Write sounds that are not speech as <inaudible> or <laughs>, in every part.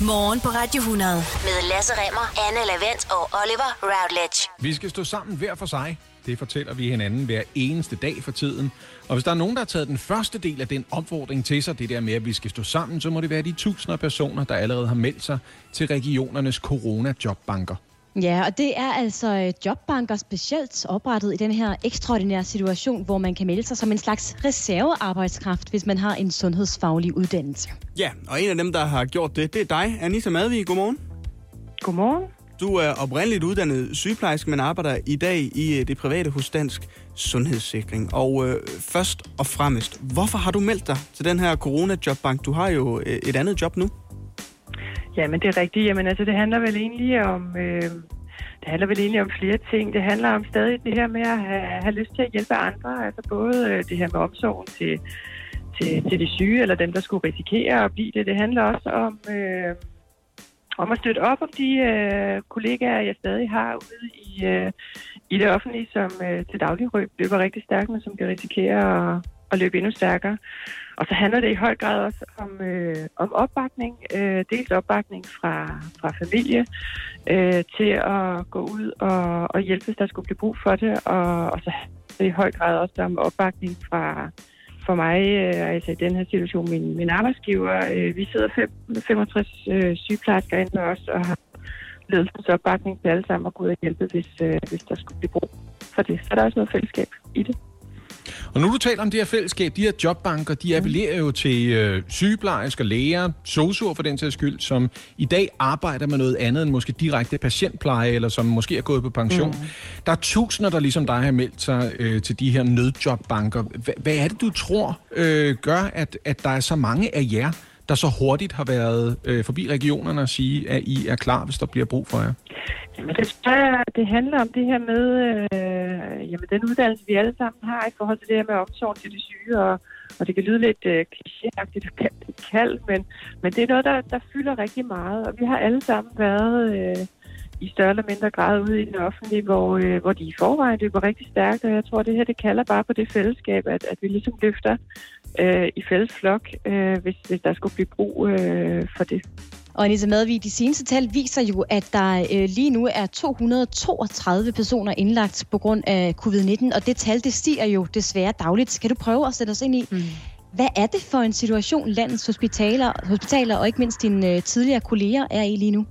Morgen på Radio 100 med Lasse Remmer, Anne Lavendt og Oliver Routledge. Vi skal stå sammen hver for sig. Det fortæller vi hinanden hver eneste dag for tiden. Og hvis der er nogen, der har taget den første del af den opfordring til sig, det der med, at vi skal stå sammen, så må det være de tusinder af personer, der allerede har meldt sig til regionernes corona-jobbanker. Ja, og det er altså øh, jobbanker specielt oprettet i den her ekstraordinære situation, hvor man kan melde sig som en slags reservearbejdskraft, hvis man har en sundhedsfaglig uddannelse. Ja, og en af dem, der har gjort det, det er dig, Anissa Madvig. Godmorgen. Godmorgen. Du er oprindeligt uddannet sygeplejerske, men arbejder i dag i øh, det private hos Dansk Sundhedssikring. Og øh, først og fremmest, hvorfor har du meldt dig til den her corona-jobbank? Du har jo øh, et andet job nu. Ja, men det er rigtigt. Jamen altså, det handler vel egentlig om... Øh, det handler vel egentlig om flere ting. Det handler om stadig det her med at have, have lyst til at hjælpe andre. Altså både øh, det her med omsorgen til, til, til de syge, eller dem, der skulle risikere at blive det. Det handler også om, øh, om at støtte op om de øh, kollegaer, jeg stadig har ude i, øh, i det offentlige, som øh, til daglig løber rigtig stærkt, men som kan risikere at, at løbe endnu stærkere. Og så handler det i høj grad også om, øh, om opbakning. Øh, dels opbakning fra, fra familie øh, til at gå ud og, og hjælpe, hvis der skulle blive brug for det. Og, og så handler det i høj grad også om opbakning fra for mig, øh, altså i den her situation, min, min arbejdsgiver. Øh, vi sidder fem, 65 øh, sygeplejersker inde os og har ledelsens opbakning til alle sammen at gå ud og hjælpe, hvis, øh, hvis der skulle blive brug for det. Så der er også noget fællesskab i det. Og nu du taler om det her fællesskab, de her jobbanker, de appellerer jo til øh, sygeplejersker, læger, sosuer for den sags skyld, som i dag arbejder med noget andet end måske direkte patientpleje, eller som måske er gået på pension. Mm. Der er tusinder, der ligesom dig har meldt sig øh, til de her nødjobbanker. H- hvad er det, du tror øh, gør, at, at der er så mange af jer, der så hurtigt har været øh, forbi regionerne og sige, at I er klar, hvis der bliver brug for jer? Jamen, det, det handler om det her med øh, Øh, jamen, den uddannelse, vi alle sammen har i forhold til det her med omsorg til de syge, og, og det kan lyde lidt øh, klichéagtigt og kaldt, kald, men, men det er noget, der, der fylder rigtig meget, og vi har alle sammen været øh, i større eller mindre grad ude i den offentlige, hvor, øh, hvor de i forvejen løber rigtig stærkt, og jeg tror, det her det kalder bare på det fællesskab, at, at vi ligesom løfter øh, i fælles flok, øh, hvis, hvis der skulle blive brug øh, for det. Og Anita Madvig, de seneste tal viser jo, at der øh, lige nu er 232 personer indlagt på grund af covid-19, og det tal, det stiger jo desværre dagligt. Kan du prøve at sætte os ind i, mm. hvad er det for en situation, landets hospitaler, hospitaler og ikke mindst dine øh, tidligere kolleger er i lige nu?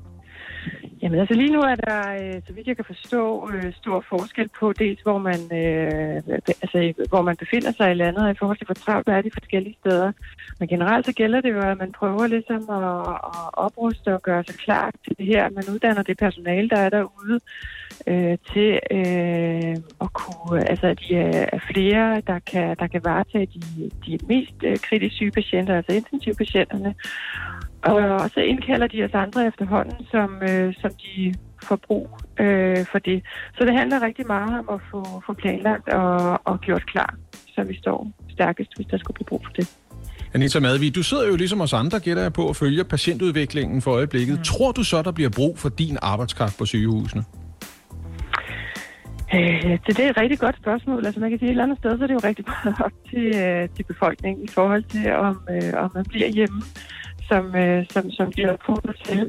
Jamen altså lige nu er der, øh, så vidt jeg kan forstå, øh, stor forskel på dels, hvor man, øh, altså, hvor man befinder sig i landet, og i forhold til, hvor travlt er de forskellige steder. Men generelt så gælder det jo, at man prøver ligesom at, at opruste og gøre sig klar til det her. Man uddanner det personale, der er derude, øh, til øh, at kunne, altså at de er flere, der kan, der kan varetage de, de mest øh, kritisk syge patienter, altså intensivpatienterne. Og så indkalder de os andre efterhånden, som, øh, som de får brug øh, for det. Så det handler rigtig meget om at få, få planlagt og, og gjort klar, så vi står stærkest, hvis der skulle blive brug for det. Anita Madvig, du sidder jo ligesom os andre, gætter jeg på, at følge patientudviklingen for øjeblikket. Mm. Tror du så, der bliver brug for din arbejdskraft på sygehusene? Øh, det er et rigtig godt spørgsmål. Altså man kan sige, at et eller andet sted, så er det jo rigtig meget op til, øh, til befolkningen i forhold til, om, øh, om man bliver hjemme som, øh, som, som de har fundet til.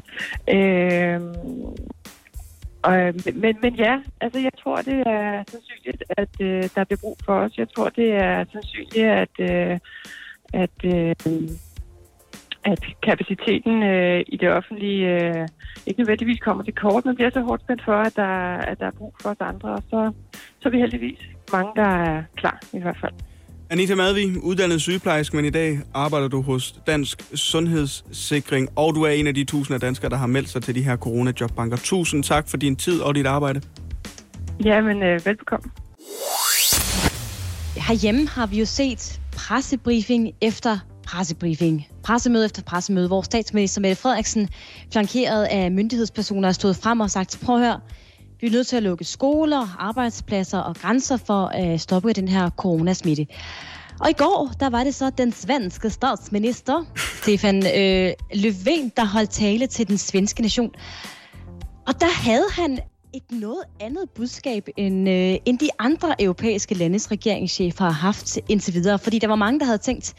Øh, og, men, men ja, altså jeg tror, det er sandsynligt, at øh, der bliver brug for os. Jeg tror, det er sandsynligt, at, øh, at, øh, at kapaciteten øh, i det offentlige øh, ikke nødvendigvis kommer til kort, men bliver så hårdt spændt for, at der, at der er brug for os andre. Og så, så er vi heldigvis mange, der er klar i hvert fald. Anita Madvig, uddannet sygeplejerske, men i dag arbejder du hos Dansk Sundhedssikring, og du er en af de tusinder danskere, der har meldt sig til de her corona-jobbanker. Tusind tak for din tid og dit arbejde. Jamen, øh, velbekomme. Herhjemme har vi jo set pressebriefing efter pressebriefing. Pressemøde efter pressemøde, hvor statsminister Mette Frederiksen, flankeret af myndighedspersoner, stået frem og sagt, prøv at høre, vi er nødt til at lukke skoler, arbejdspladser og grænser for at stoppe den her coronasmitte. Og i går, der var det så den svenske statsminister, <laughs> Stefan øh, Löfven, der holdt tale til den svenske nation. Og der havde han et noget andet budskab, end, øh, end de andre europæiske landes regeringschefer har haft indtil videre. Fordi der var mange, der havde tænkt,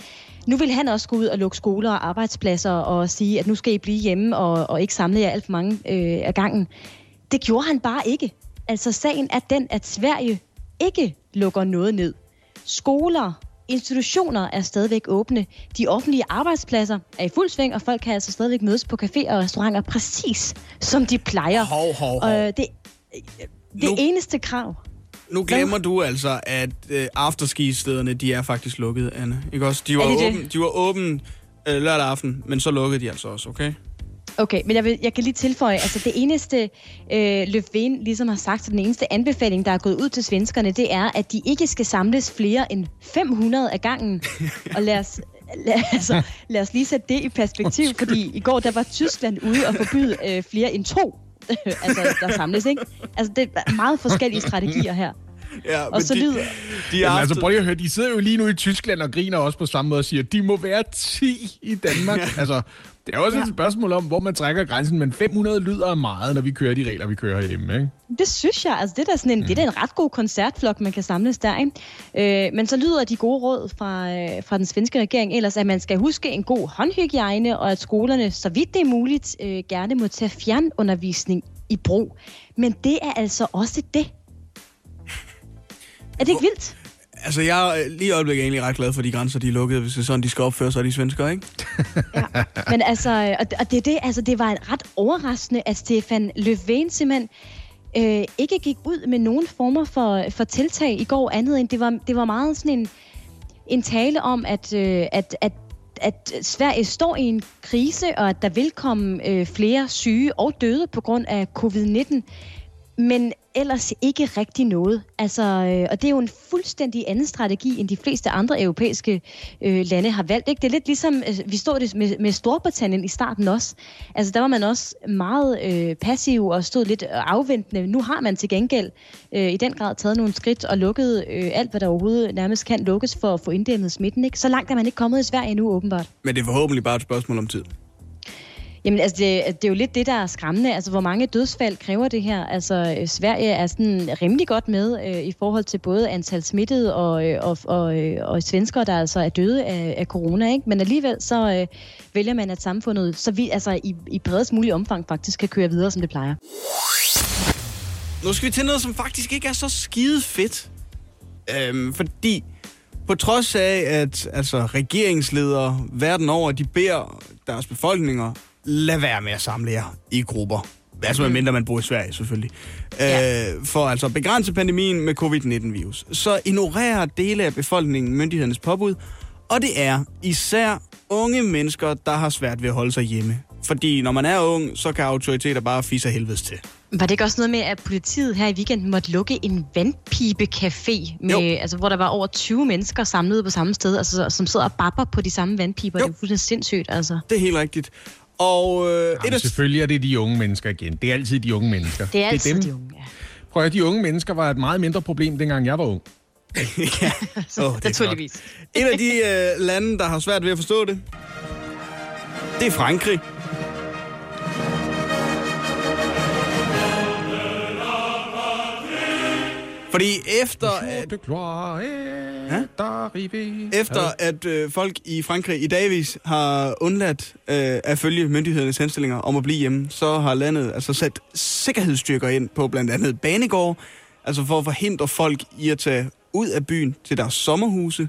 Nu vil han også gå ud og lukke skoler og arbejdspladser og sige, at nu skal I blive hjemme og, og ikke samle jer alt for mange øh, af gangen. Det gjorde han bare ikke. Altså sagen er den, at Sverige ikke lukker noget ned. Skoler, institutioner er stadigvæk åbne. De offentlige arbejdspladser er i fuld sving, og folk kan altså stadigvæk mødes på caféer og restauranter præcis som de plejer. Hov, hov, hov. Og det, det Nu- eneste krav, Nu glemmer du altså, at øh, afterski-stederne, de er faktisk lukket, Anne. Ikke også? De var, åben, de var åbne øh, lørdag aften, men så lukkede de altså også, okay? Okay, men jeg, vil, jeg kan lige tilføje, altså det eneste øh, Löfven ligesom har sagt, så den eneste anbefaling, der er gået ud til svenskerne, det er, at de ikke skal samles flere end 500 af gangen. <laughs> Og lad os, lad, altså, lad os lige sætte det i perspektiv, fordi i går der var Tyskland ude og forbyde øh, flere end to, <laughs> altså der samles, ikke? Altså det er meget forskellige strategier her. Ja, Og så lyder... De Jamen, altså, prøv lige at høre, de sidder jo lige nu i Tyskland og griner også på samme måde og siger, de må være 10 i Danmark. altså, det er også ja. et spørgsmål om, hvor man trækker grænsen, men 500 lyder meget, når vi kører de regler, vi kører herhjemme, ikke? Det synes jeg. Altså, det, er da sådan en, det er da en ret god koncertflok, man kan samles der. Ikke? Øh, men så lyder de gode råd fra, øh, fra den svenske regering ellers, at man skal huske en god håndhygiejne, og at skolerne, så vidt det er muligt, øh, gerne må tage fjernundervisning i brug. Men det er altså også det. Er det ikke vildt? Altså, jeg er lige i øjeblikket egentlig ret glad for de grænser, de er lukket, hvis det er sådan, de skal opføre sig, de svensker, ikke? Men altså, og, og det, det, altså, det var ret overraskende, at Stefan Löfven simpelthen øh, ikke gik ud med nogen former for, for tiltag i går andet end det var, det var meget sådan en, en tale om, at, øh, at, at at Sverige står i en krise, og at der vil komme øh, flere syge og døde på grund af covid-19, men ellers ikke rigtig noget. Altså, øh, og det er jo en fuldstændig anden strategi, end de fleste andre europæiske øh, lande har valgt. Ikke? Det er lidt ligesom, øh, vi stod det med, med Storbritannien i starten også. Altså, der var man også meget øh, passiv og stod lidt øh, afventende. Nu har man til gengæld øh, i den grad taget nogle skridt og lukket øh, alt, hvad der overhovedet nærmest kan lukkes for at få inddæmmet smitten. Ikke? Så langt er man ikke kommet i Sverige endnu, åbenbart. Men det er forhåbentlig bare et spørgsmål om tid. Jamen, altså, det, det er jo lidt det, der er skræmmende. Altså, hvor mange dødsfald kræver det her? Altså, øh, Sverige er sådan rimelig godt med øh, i forhold til både antal smittede og, øh, og, og, øh, og svenskere, der altså er døde af, af corona, ikke? Men alligevel så øh, vælger man, at samfundet så vi, altså, i, i bredest mulig omfang faktisk kan køre videre, som det plejer. Nu skal vi til noget, som faktisk ikke er så skide fedt. Øhm, fordi på trods af, at altså, regeringsledere verden over, de beder deres befolkninger, lad være med at samle jer i grupper. Altså medmindre man bor i Sverige, selvfølgelig. Ja. Øh, for altså at begrænse pandemien med covid-19-virus. Så ignorerer dele af befolkningen myndighedernes påbud, og det er især unge mennesker, der har svært ved at holde sig hjemme. Fordi når man er ung, så kan autoriteter bare fisse af helvedes til. Var det ikke også noget med, at politiet her i weekenden måtte lukke en vandpibecafé, med, Jo. altså, hvor der var over 20 mennesker samlet på samme sted, altså, som sidder og babber på de samme vandpiber? Jo. Det er fuldstændig sindssygt, altså. Det er helt rigtigt. Og øh, et Jamen, af selvfølgelig er det de unge mennesker igen. Det er altid de unge mennesker. Det er altid dem. de unge, ja. Prøv at høre, de unge mennesker var et meget mindre problem, dengang jeg var ung. <laughs> ja, <laughs> oh, det er Naturligvis. Et af de øh, lande, der har svært ved at forstå det, det er Frankrig. Fordi efter at, efter at øh, folk i Frankrig i dagvis har undladt øh, at følge myndighedernes henstillinger om at blive hjemme, så har landet altså sat sikkerhedsstyrker ind på blandt andet banegård, altså for at forhindre folk i at tage ud af byen til deres sommerhuse.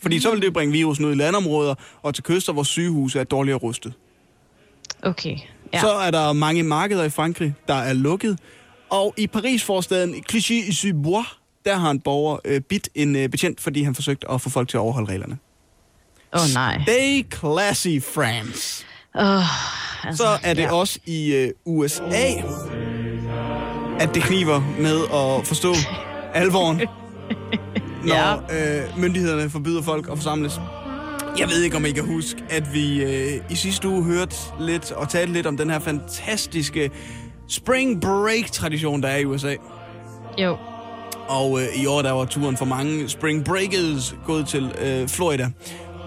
Fordi så vil det bringe virusen ud i landområder og til kyster, hvor sygehuse er dårligere rustet. Okay. Ja. Ja. Så er der mange markeder i Frankrig, der er lukket. Og i Paris-forstaden Clichy-sous-Bois, der har en borger øh, bidt en øh, betjent, fordi han forsøgte at få folk til at overholde reglerne. Åh, oh, nej. Stay classy, France. Oh, altså, Så er det ja. også i øh, USA, at det kniver med at forstå <laughs> alvoren, når øh, myndighederne forbyder folk at forsamles. Jeg ved ikke, om I kan huske, at vi øh, i sidste uge hørte lidt og talte lidt om den her fantastiske spring break-tradition, der er i USA. Jo. Og øh, i år der var turen for mange spring breakers gået til øh, Florida.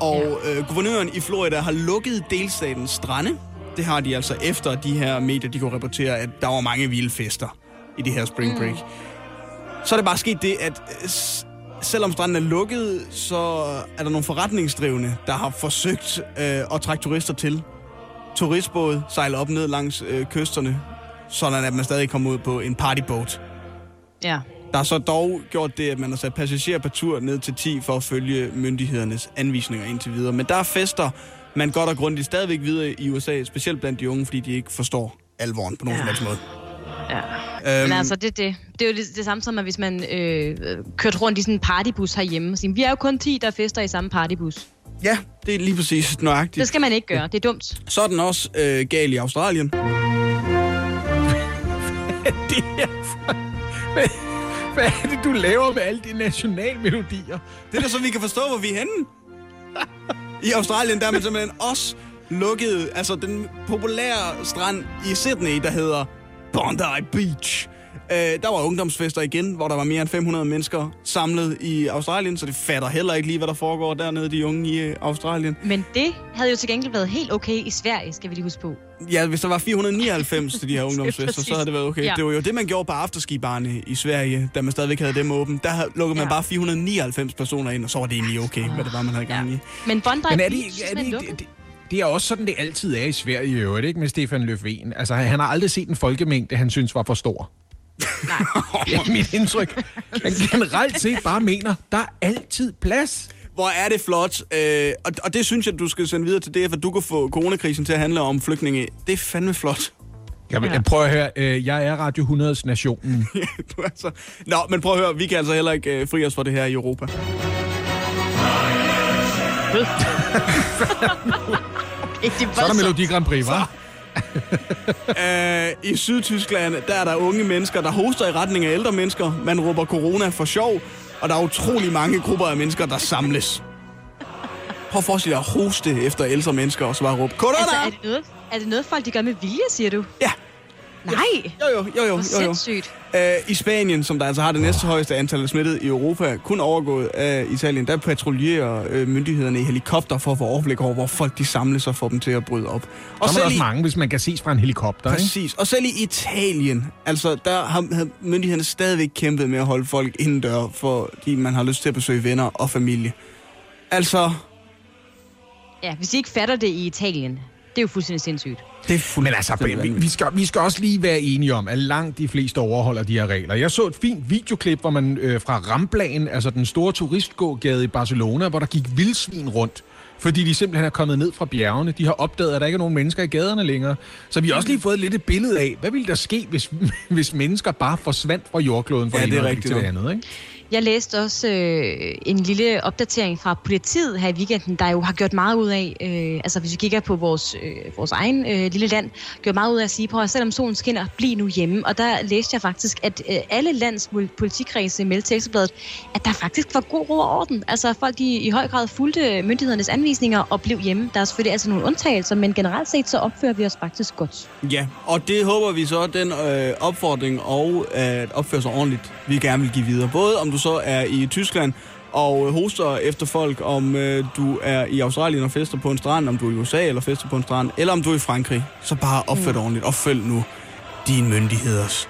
Og øh, guvernøren i Florida har lukket delstatens strande. Det har de altså efter de her medier, de kunne rapportere, at der var mange vilde fester i det her spring break. Mm. Så er det bare sket det, at øh, selvom stranden er lukket, så er der nogle forretningsdrivende, der har forsøgt øh, at trække turister til. Turistbåde sejler op ned langs øh, kysterne, sådan at man stadig kommer ud på en partyboat. Ja. Der er så dog gjort det, at man har sat passagerer på tur ned til 10 for at følge myndighedernes anvisninger indtil videre. Men der er fester, man godt og grundigt stadigvæk videre i USA, specielt blandt de unge, fordi de ikke forstår alvoren på nogen ja. måde. Ja. Øhm, Men altså, det, det, det er jo det, det samme som, at hvis man øh, kørte rundt i sådan en partybus herhjemme og siger, vi er jo kun 10, der fester i samme partybus. Ja, det er lige præcis nøjagtigt. Det skal man ikke gøre. Det er dumt. Så er den også øh, gal i Australien det er for... Hvad, hvad er det, du laver med alle de nationalmelodier? Det er da så, vi kan forstå, hvor vi er henne. I Australien, der er man simpelthen også lukket, altså den populære strand i Sydney, der hedder Bondi Beach. Øh, der var ungdomsfester igen, hvor der var mere end 500 mennesker samlet i Australien, så det fatter heller ikke lige, hvad der foregår dernede, de unge i øh, Australien. Men det havde jo til gengæld været helt okay i Sverige, skal vi lige huske på. Ja, hvis der var 499 til de her <laughs> ungdomsfester, så havde det været okay. Ja. Det var jo det, man gjorde på afterskibarne i Sverige, da man stadigvæk havde dem åbent. Der havde- lukkede man Ja. bare 499 personer ind, og så var det egentlig okay, hvad det var, man havde gang i. Men Bondi Men er det, er det, lukket. det, det, det er også sådan, det altid er i Sverige i øvrigt, ikke? Med Stefan Löfven. Altså, han har aldrig set en folkemængde, han synes var for stor. Nej. <laughs> Er mit indtryk. Han generelt set bare mener, der er altid plads. Hvor er det flot, øh, og, og det synes jeg, du skal sende videre til DF, at du kan få coronakrisen til at handle om flygtninge. Det er fandme flot. Jeg, vil, jeg prøver at høre, øh, jeg er Radio 100's nationen. <laughs> du er så... Nå, men prøv at høre, vi kan altså heller ikke øh, fri os for det her i Europa. Ikke <laughs> det Så er der Melodi Grand Prix, hva'? <laughs> Øh, I Sydtyskland, der er der unge mennesker, der hoster i retning af ældre mennesker. Man råber corona for sjov, og der er utrolig mange grupper af mennesker, der samles. Prøv at forestille dig at hoste efter ældre mennesker, og så bare råbe, corona! Altså, er det, noget, er det noget, folk de gør med vilje, siger du? Ja, Nej. jo jo, jo jo, Hvor jo, jo. sindssygt. Øh, I Spanien, som der altså har det næste højeste antal af smittede i Europa, kun overgået af Italien, der patruljerer øh, myndighederne i helikopter for at få overblik over, hvor folk de samles og får dem til at bryde op. Og så er der også i, mange, hvis man kan ses fra en helikopter, ikke? præcis, og selv i Italien, altså der har, har myndighederne stadigvæk kæmpet med at holde folk indendør, fordi man har lyst til at besøge venner og familie. Altså, Ja, hvis I ikke fatter det i Italien, det er jo fuldstændig sindssygt. det er fuldt. Men altså, vi, vi, skal, vi skal også lige være enige om, at langt de fleste overholder de her regler. Jeg så et fint videoklip hvor man øh, fra Ramblagen, altså den store turistgågade i Barcelona, hvor der gik vildsvin rundt. Fordi de simpelthen er kommet ned fra bjergene. De har opdaget, at der ikke er nogen mennesker i gaderne længere. Så vi har også lige fået lidt et billede af, hvad ville der ske, hvis, <laughs> hvis mennesker bare forsvandt fra jordkloden fra Ja, ja, det er rigtigt til andet, ikke? Jeg læste også øh, en lille opdatering fra politiet her i weekenden, der jo har gjort meget ud af, øh, altså hvis vi kigger på vores, øh, vores egen øh, lille land, gjort meget ud af at sige, på at selvom solen skinner, bliv nu hjemme. Og der læste jeg faktisk, at øh, alle lands mul- politikredse meldte til Ekstrabladet, at der faktisk var god ro og orden. Altså folk i, i høj grad fulgte myndighedernes anvisninger og blev hjemme. Der er selvfølgelig altså nogle undtagelser, men generelt set så opfører vi os faktisk godt. Ja, og det håber vi så, den øh, opfordring og at opføre sig ordentligt, vi gerne vil give videre. Både om du så er i Tyskland og hoster efter folk, om øh, du er i Australien og fester på en strand, om du er i USA eller fester på en strand, eller om du er i Frankrig, så bare opfør dig ordentligt og følg nu dine myndigheders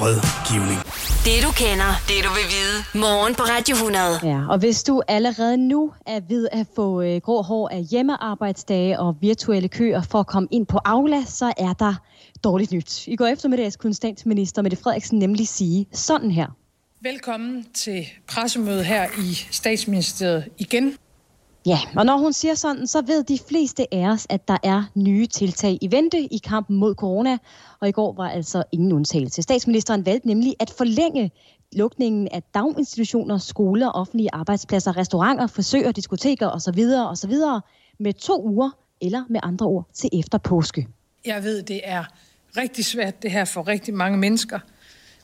rådgivning. Det du kender, det du vil vide. Morgen på Radio 100. Ja, og hvis du allerede nu er ved at få øh, grå hår af hjemmearbejdsdage og virtuelle køer for at komme ind på Aula, så er der dårligt nyt. I går eftermiddags kunne statsminister Mette Frederiksen nemlig sige sådan her. Velkommen til pressemødet her i statsministeriet igen. Ja, og når hun siger sådan, så ved de fleste af os, at der er nye tiltag i vente i kampen mod corona. Og i går var altså ingen undtagelse. Statsministeren valgte nemlig at forlænge lukningen af daginstitutioner, skoler, offentlige arbejdspladser, restauranter, frisører, diskoteker osv. osv. med to uger, eller med andre ord til efter påske. Jeg ved, det er rigtig svært det her for rigtig mange mennesker,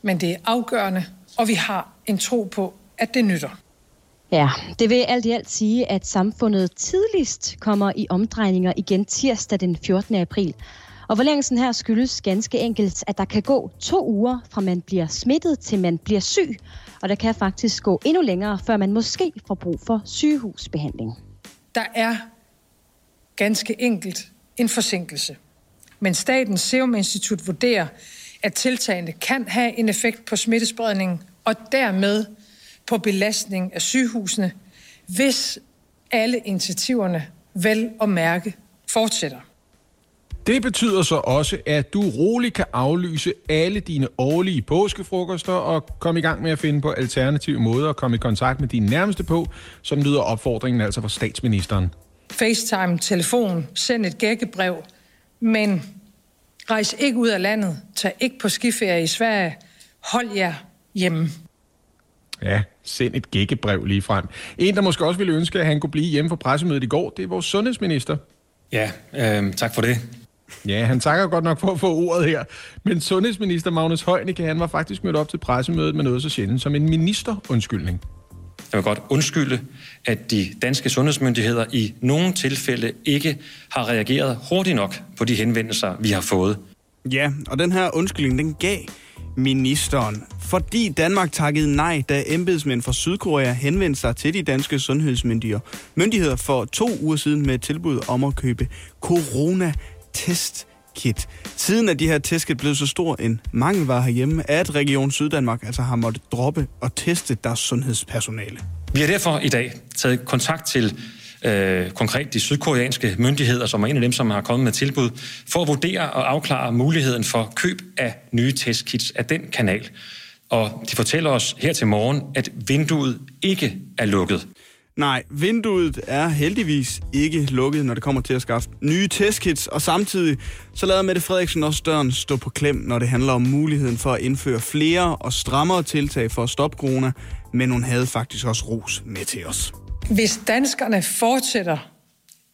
men det er afgørende, og vi har en tro på, at det nytter. Ja, det vil alt i alt sige, at samfundet tidligst kommer i omdrejninger igen tirsdag den 14. april. Og forlængelsen her skyldes ganske enkelt, at der kan gå to uger fra man bliver smittet til man bliver syg. Og der kan faktisk gå endnu længere, før man måske får brug for sygehusbehandling. Der er ganske enkelt en forsinkelse. Men Statens Serum Institut vurderer, at tiltagene kan have en effekt på smittespredningen, og dermed på belastning af sygehusene, hvis alle initiativerne vel og mærke fortsætter. Det betyder så også, at du roligt kan aflyse alle dine årlige påskefrokoster og komme i gang med at finde på alternative måder at komme i kontakt med dine nærmeste på. Sådan lyder opfordringen altså fra statsministeren. FaceTime, telefon, send et gækkebrev, men rejs ikke ud af landet, tag ikke på skiferie i Sverige, hold jer hjemme. Ja, send et gækkebrev lige frem. En, der måske også ville ønske, at han kunne blive hjemme for pressemødet i går, det er vores sundhedsminister. Ja, øh, tak for det. Ja, han takker godt nok for at få ordet her. Men sundhedsminister Magnus Heunicke, han var faktisk mødt op til pressemødet med noget så sjældent som en ministerundskyldning. Jeg vil godt undskylde, at de danske sundhedsmyndigheder i nogle tilfælde ikke har reageret hurtigt nok på de henvendelser, vi har fået. Ja, og den her undskyldning, den gav ministeren, fordi Danmark takkede nej, da embedsmænd fra Sydkorea henvendte sig til de danske sundhedsmyndigheder myndigheder for to uger siden med et tilbud om at købe corona-test kit. Siden er de her testkit blevet så stor en mangelvare herhjemme, at Region Syddanmark altså har måttet droppe og teste deres sundhedspersonale. Vi har derfor i dag taget kontakt til øh, konkret de sydkoreanske myndigheder, som er en af dem, som har kommet med tilbud, for at vurdere og afklare muligheden for køb af nye testkits af den kanal. Og de fortæller os her til morgen, at vinduet ikke er lukket. Nej, vinduet er heldigvis ikke lukket, når det kommer til at skaffe nye testkits, og samtidig så lader Mette Frederiksen også døren stå på klem, når det handler om muligheden for at indføre flere og strammere tiltag for at stoppe corona, men hun havde faktisk også ros med til os. Hvis danskerne fortsætter,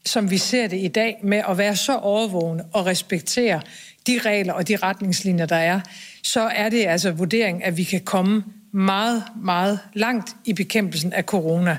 som vi ser det i dag, med at være så overvågne og respektere de regler og de retningslinjer, der er, så er det altså vurdering, at vi kan komme meget, meget langt i bekæmpelsen af corona.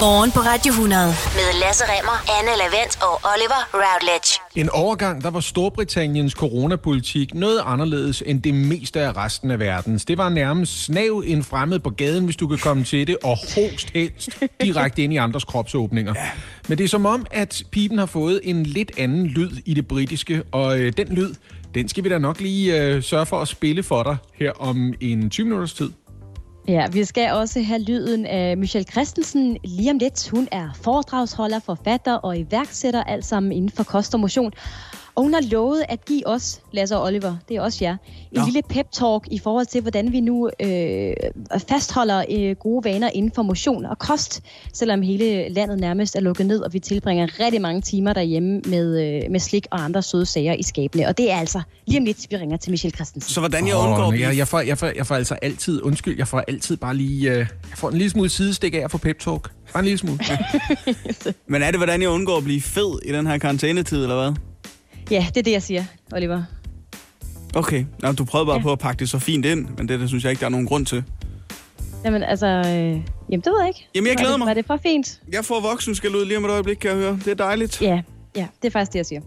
Morgen på Radio 100 med Lasse Remmer, Anne Lavendt og Oliver Routledge. En overgang, der var Storbritanniens coronapolitik noget anderledes end det meste af resten af verdens. Det var nærmest snav en fremmed på gaden, hvis du kan komme til det, og host helst direkte ind i andres kropsåbninger. Ja. Men det er som om, at pipen har fået en lidt anden lyd i det britiske, og øh, den lyd, den skal vi da nok lige øh, sørge for at spille for dig her om en 20 minutters tid. Ja, vi skal også have lyden af Michelle Christensen lige om lidt. Hun er foredragsholder, forfatter og iværksætter, alt sammen inden for kost og motion. Og hun har lovet at give os, Lasse og Oliver, det er også jer, en Nå. lille pep-talk i forhold til, hvordan vi nu øh, fastholder øh, gode vaner inden for motion og kost, selvom hele landet nærmest er lukket ned, og vi tilbringer rigtig mange timer derhjemme med, øh, med slik og andre søde sager i skabene. Og det er altså lige om lidt, vi ringer til Michelle Christensen. Så hvordan jeg undgår... At blive- jeg, jeg, får, jeg, får, jeg får altså altid, undskyld, jeg får altid bare lige, øh, jeg får en lille smule sidestik af at få pep talk. Bare en lille smule. <laughs> <laughs> Men er det, hvordan jeg undgår at blive fed i den her karantænetid, eller hvad? Ja, det er det, jeg siger, Oliver. Okay, Nå, du prøvede bare ja. På at pakke det så fint ind, men det, det synes jeg ikke, der er nogen grund til. Jamen altså, øh, jamen det ved jeg ikke. Jamen, jeg Var glæder det, mig. Var det for fint? Jeg får voksen skal ud lige om et øjeblik, kan jeg høre. Det er dejligt. Ja, ja, det er faktisk det, jeg siger.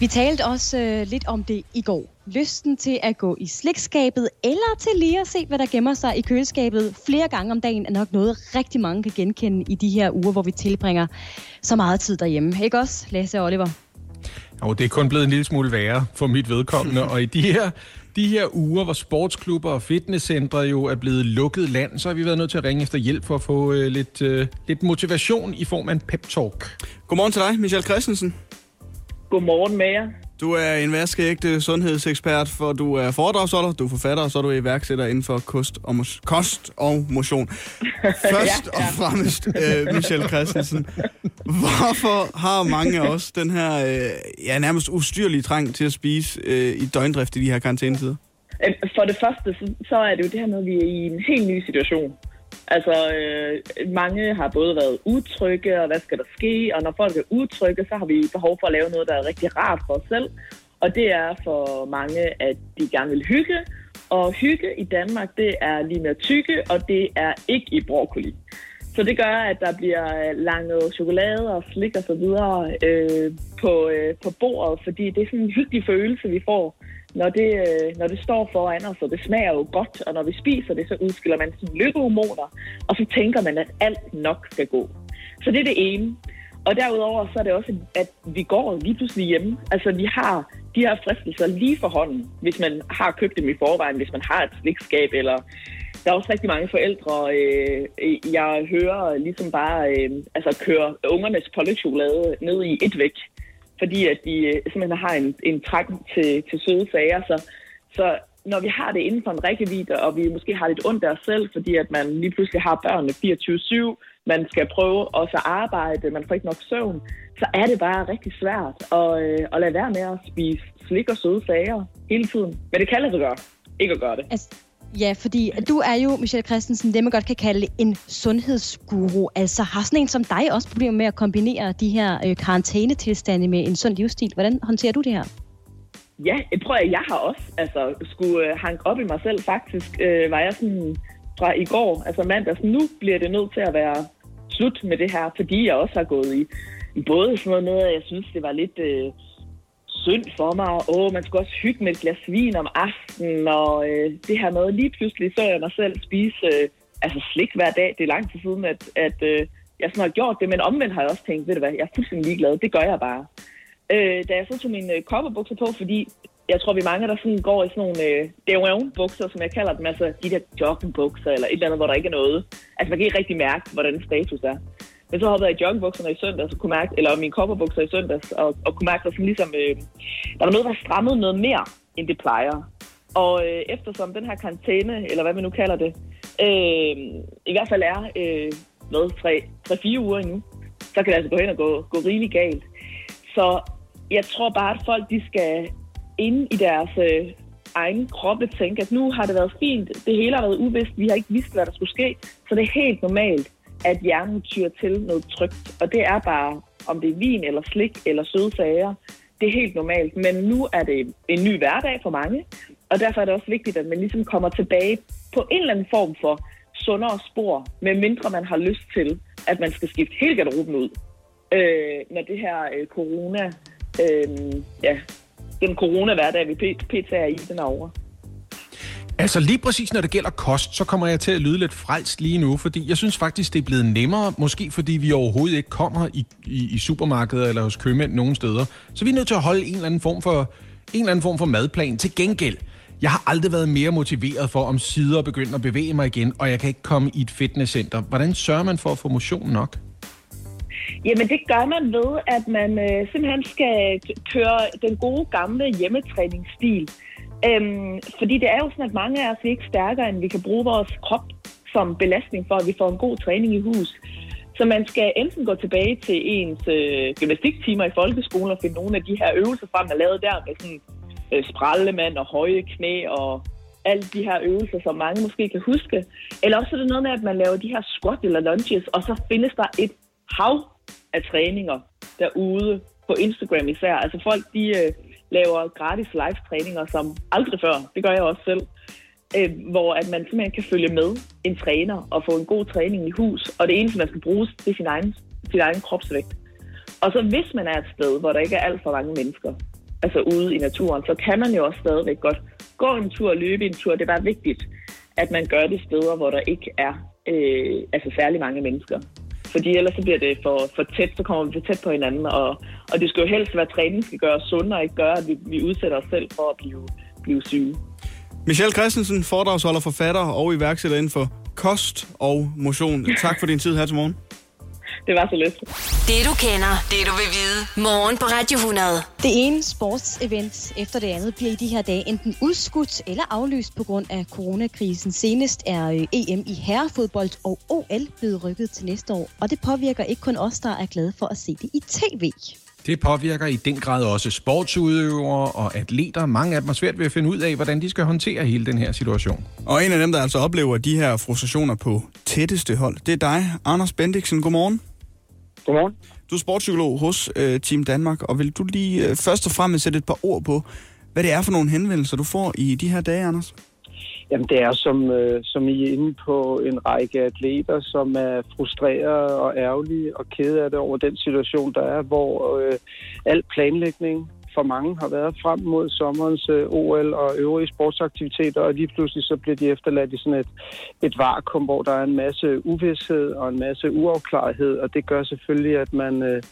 Vi talte også øh, lidt om det i går. Lysten til at gå i slikskabet, eller til lige at se, hvad der gemmer sig i køleskabet flere gange om dagen, er nok noget, rigtig mange kan genkende i de her uger, hvor vi tilbringer så meget tid derhjemme. Ikke også, Lasse og Oliver? Og det er kun blevet en lille smule værre for mit vedkommende, <laughs> og i de her, de her uger, hvor sportsklubber og fitnesscentre jo er blevet lukket land, så har vi været nødt til at ringe efter hjælp for at få øh, lidt, øh, lidt motivation i form af en pep-talk. Godmorgen til dig, Michelle Christensen. Godmorgen med jer. Du er en vaskeægte sundhedsekspert, for du er foredragsholder, du er forfatter, og så er du iværksætter inden for kost og, mos- kost og motion. <laughs> Først og fremmest, øh, Michelle Christensen, hvorfor har mange af os den her øh, ja, nærmest ustyrlige trang til at spise øh, i døgndrift i de her karantænetider? Øh, For det første, så, så er det jo det her med, at vi er i en helt ny situation. Altså, øh, mange har både været utrygge, og hvad skal der ske? Og når folk er utrygge, så har vi behov for at lave noget, der er rigtig rart for os selv. Og det er for mange, at de gerne vil hygge. Og hygge i Danmark, det er lige med tykke, og det er ikke i broccoli. Så det gør, at der bliver langet chokolade og slik og så videre øh, på, øh, på bordet, fordi det er sådan en hyggelig følelse, vi får, når det, øh, når det står foran os, og det smager jo godt, og når vi spiser det, så udskiller man sine lykkehormoner, og så tænker man, at alt nok skal gå. Så det er det ene. Og derudover så er det også, at vi går lige pludselig hjemme. Altså vi har de her fristelser lige for hånden, hvis man har købt dem i forvejen, hvis man har et slikskab, eller der er også rigtig mange forældre, øh, jeg hører ligesom bare øh, altså køre ungernes pålægtschokolade ned i et væk, fordi at de øh, simpelthen har en, en træk til, til søde sager. Så, så når vi har det inden for en rækkevidde, og vi måske har lidt ondt af os selv, fordi at man lige pludselig har børnene 24-7, man skal prøve også at arbejde, man får ikke nok søvn, så er det bare rigtig svært at, øh, at lade være med at spise slik og søde sager hele tiden. Men det kan lade sig gøre, ikke at gøre det. Altså, ja, fordi du er jo, Michelle Christensen, det man godt kan kalde en sundhedsguru. Altså har sådan en som dig også problemer med at kombinere de her øh, karantænetilstande med en sund livsstil. Hvordan håndterer du det her? Ja, jeg tror, at jeg har også altså, skulle øh, hanke op i mig selv. Faktisk øh, var jeg sådan fra i går, altså mandags, nu bliver det nødt til at være slut med det her, fordi jeg også har gået i, både sådan noget at jeg synes, det var lidt øh, synd for mig, og åh, man skulle også hygge med et glas vin om aftenen, og øh, det her med, lige pludselig så jeg mig selv spise øh, altså slik hver dag. Det er lang tid siden, at, at øh, jeg sådan har gjort det, men omvendt har jeg også tænkt, ved du hvad, jeg er fuldstændig ligeglad, det gør jeg bare. Øh, da jeg så tog mine øh, kopperbukser på, fordi jeg tror, vi mange, der sådan går i sådan nogle øh, bukser, som jeg kalder dem, altså de der joggingbukser, eller et eller andet, hvor der ikke er noget. Altså man kan ikke rigtig mærke, hvordan status er. Men så hoppede jeg i joggingbukserne i søndags, og kunne mærke, eller mine kopperbukser i søndags, og, og kunne mærke, at sådan ligesom, øh, der var noget, der strammede noget mere, end det plejer. Og øh, eftersom den her karantæne, eller hvad man nu kalder det, øh, i hvert fald er øh, hvad, 3-4 uger endnu, så kan det altså gå hen og gå, gå rigeligt galt. Så jeg tror bare, at folk de skal ind i deres øh, egen kroppe tænke, at nu har det været fint, det hele har været uvist, vi har ikke vidst, hvad der skulle ske, så det er helt normalt, at hjernen tyrer til noget trygt. Og det er bare, om det er vin eller slik eller søde sager, det er helt normalt. Men nu er det en ny hverdag for mange, og derfor er det også vigtigt, at man ligesom kommer tilbage på en eller anden form for sundere spor, med mindre man har lyst til, at man skal skifte hele garderoben ud, øh, når det her øh, corona, øh, ja, den corona-hverdag, vi pt. er i, den er over. Altså lige præcis når det gælder kost, så kommer jeg til at lyde lidt frelst lige nu, fordi jeg synes faktisk, det er blevet nemmere, måske fordi vi overhovedet ikke kommer i, i, i supermarkeder eller hos købmænd nogen steder. Så vi er nødt til at holde en eller anden form for, en eller anden form for madplan. Til gengæld, jeg har aldrig været mere motiveret for om sider begynder begynde at bevæge mig igen, og jeg kan ikke komme i et fitnesscenter. Hvordan sørger man for at få motion nok? Jamen det gør man ved, at man øh, simpelthen skal køre den gode gamle hjemmetræningsstil. Øhm, fordi det er jo sådan, at mange af os er ikke stærkere, end vi kan bruge vores krop som belastning for, at vi får en god træning i hus. Så man skal enten gå tilbage til ens øh, gymnastiktimer i folkeskolen og finde nogle af de her øvelser frem, der er lavet der med sådan øh, sprallemand og høje knæ og alle de her øvelser, som mange måske kan huske. Eller også er det noget med, at man laver de her squat eller lunges, og så findes der et hav af træninger derude på Instagram især. Altså folk, de øh, laver gratis live-træninger som aldrig før. Det gør jeg også selv. Øh, hvor at man simpelthen kan følge med en træner og få en god træning i hus. Og det eneste, man skal bruge, det er sin egen, sin egen kropsvægt. Og så hvis man er et sted, hvor der ikke er alt for mange mennesker, altså ude i naturen, så kan man jo også stadigvæk godt gå en tur og løbe en tur. Det er bare vigtigt, at man gør det steder, hvor der ikke er øh, altså særlig mange mennesker fordi ellers så bliver det for, for tæt, så kommer vi for tæt på hinanden, og, og det skal jo helst være, at træning skal gøre os sunde, og ikke gøre, at vi, vi udsætter os selv for at blive, blive syge. Michelle Christensen, foredragsholder, forfatter og iværksætter inden for kost og motion. Tak for din tid her til morgen. Det var så lidt. Det du kender, det du vil vide. Morgen på Radio 100. Det ene sportsevent efter det andet bliver i de her dage enten udskudt eller aflyst på grund af coronakrisen. Senest er øh, EM i herrefodbold og OL blevet rykket til næste år, og det påvirker ikke kun os, der er glade for at se det i tv. Det påvirker i den grad også sportsudøvere og atleter. Mange af dem har svært ved at finde ud af, hvordan de skal håndtere hele den her situation. Og en af dem, der altså oplever de her frustrationer på tætteste hold, det er dig, Anders Bendiksen. Godmorgen. Godmorgen. Du er sportspsykolog hos øh, Team Danmark, og vil du lige øh, først og fremmest sætte et par ord på, hvad det er for nogle henvendelser, du får i de her dage, Anders? Jamen det er som, øh, som I er inde på en række atleter, som er frustrerede og ærgerlige og kede af det over den situation, der er, hvor øh, al planlægning for mange har været frem mod sommerens øh, OL og øvrige sportsaktiviteter, og lige pludselig så bliver de efterladt i sådan et, et vakuum, hvor der er en masse uvidshed og en masse uafklarethed, og det gør selvfølgelig, at man øh,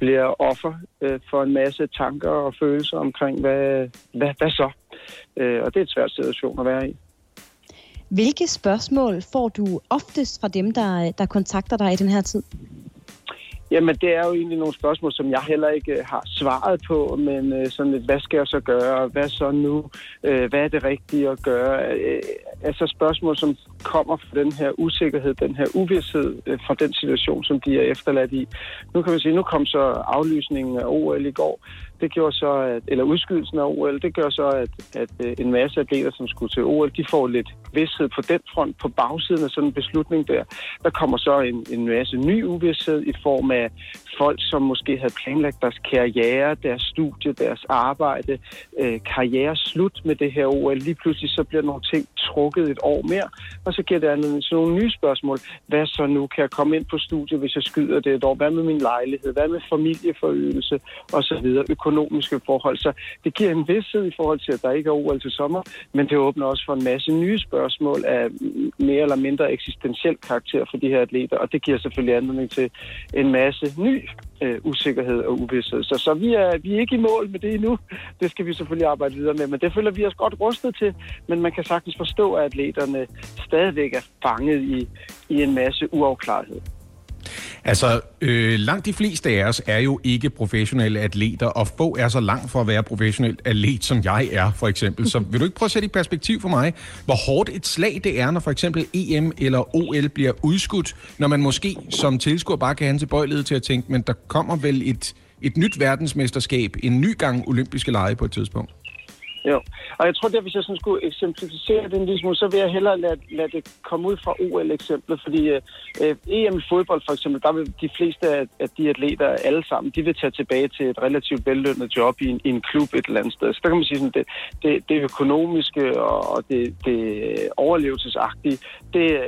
bliver offer øh, for en masse tanker og følelser omkring, hvad, hvad, hvad så? Øh, og det er et svært situation at være i. Hvilke spørgsmål får du oftest fra dem, der, der kontakter dig i den her tid? Jamen, det er jo egentlig nogle spørgsmål, som jeg heller ikke øh, har svaret på, men øh, sådan lidt, hvad skal jeg så gøre? Hvad så nu? Øh, hvad er det rigtige at gøre? Øh, altså spørgsmål, som kommer fra den her usikkerhed, den her uvidshed øh, fra den situation, som de er efterladt i. Nu kan vi sige, nu kom så aflysningen af OL i går. Det gjorde så, at, eller udskydelsen af OL, det gør så, at, at øh, en masse atleter, som skulle til OL, de får lidt vidshed på den front, på bagsiden af sådan en beslutning der. Der kommer så en, en masse ny uvidshed i form af folk, som måske havde planlagt deres karriere, deres studie, deres arbejde, øh, karriere slut med det her OL. Lige pludselig så bliver nogle ting trukket et år mere, og så giver det anledning til nogle nye spørgsmål. Hvad så nu? Kan jeg komme ind på studiet, hvis jeg skyder det et år? Hvad med min lejlighed? Hvad med familieforøgelse? Og så videre. Økonomiske forhold. Så det giver en vidshed i forhold til, at der ikke er OL til sommer, men det åbner også for en masse nye spørgsmål af mere eller mindre eksistentiel karakter for de her atleter, og det giver selvfølgelig anledning til en masse ny øh, usikkerhed og uvidshed. Så, så vi, er, vi er ikke i mål med det endnu. Det skal vi selvfølgelig arbejde videre med, men det føler vi os godt rustet til. Men man kan sagtens forstå, at atleterne stadigvæk er fanget i, i en masse uafklarethed. Altså, øh, langt de fleste af os er jo ikke professionelle atleter, og få er så langt for at være professionel atlet, som jeg er, for eksempel. Så vil du ikke prøve at sætte i perspektiv for mig, hvor hårdt et slag det er, når for eksempel EM eller OL bliver udskudt, når man måske som tilskuer bare kan have en tilbøjelighed til at tænke, men der kommer vel et, et nyt verdensmesterskab, en ny gang olympiske lege på et tidspunkt? Jo, og jeg tror, at hvis jeg sådan skulle eksemplificere det en lille smule, så vil jeg hellere lade, lade det komme ud fra OL-eksemplet, fordi øh, EM i fodbold for eksempel, der vil de fleste af, af de atleter alle sammen, de vil tage tilbage til et relativt vellønnet job i en, i en klub et eller andet sted. Så der kan man sige, sådan, det, det, det økonomiske og det, det overlevelsesagtige, det,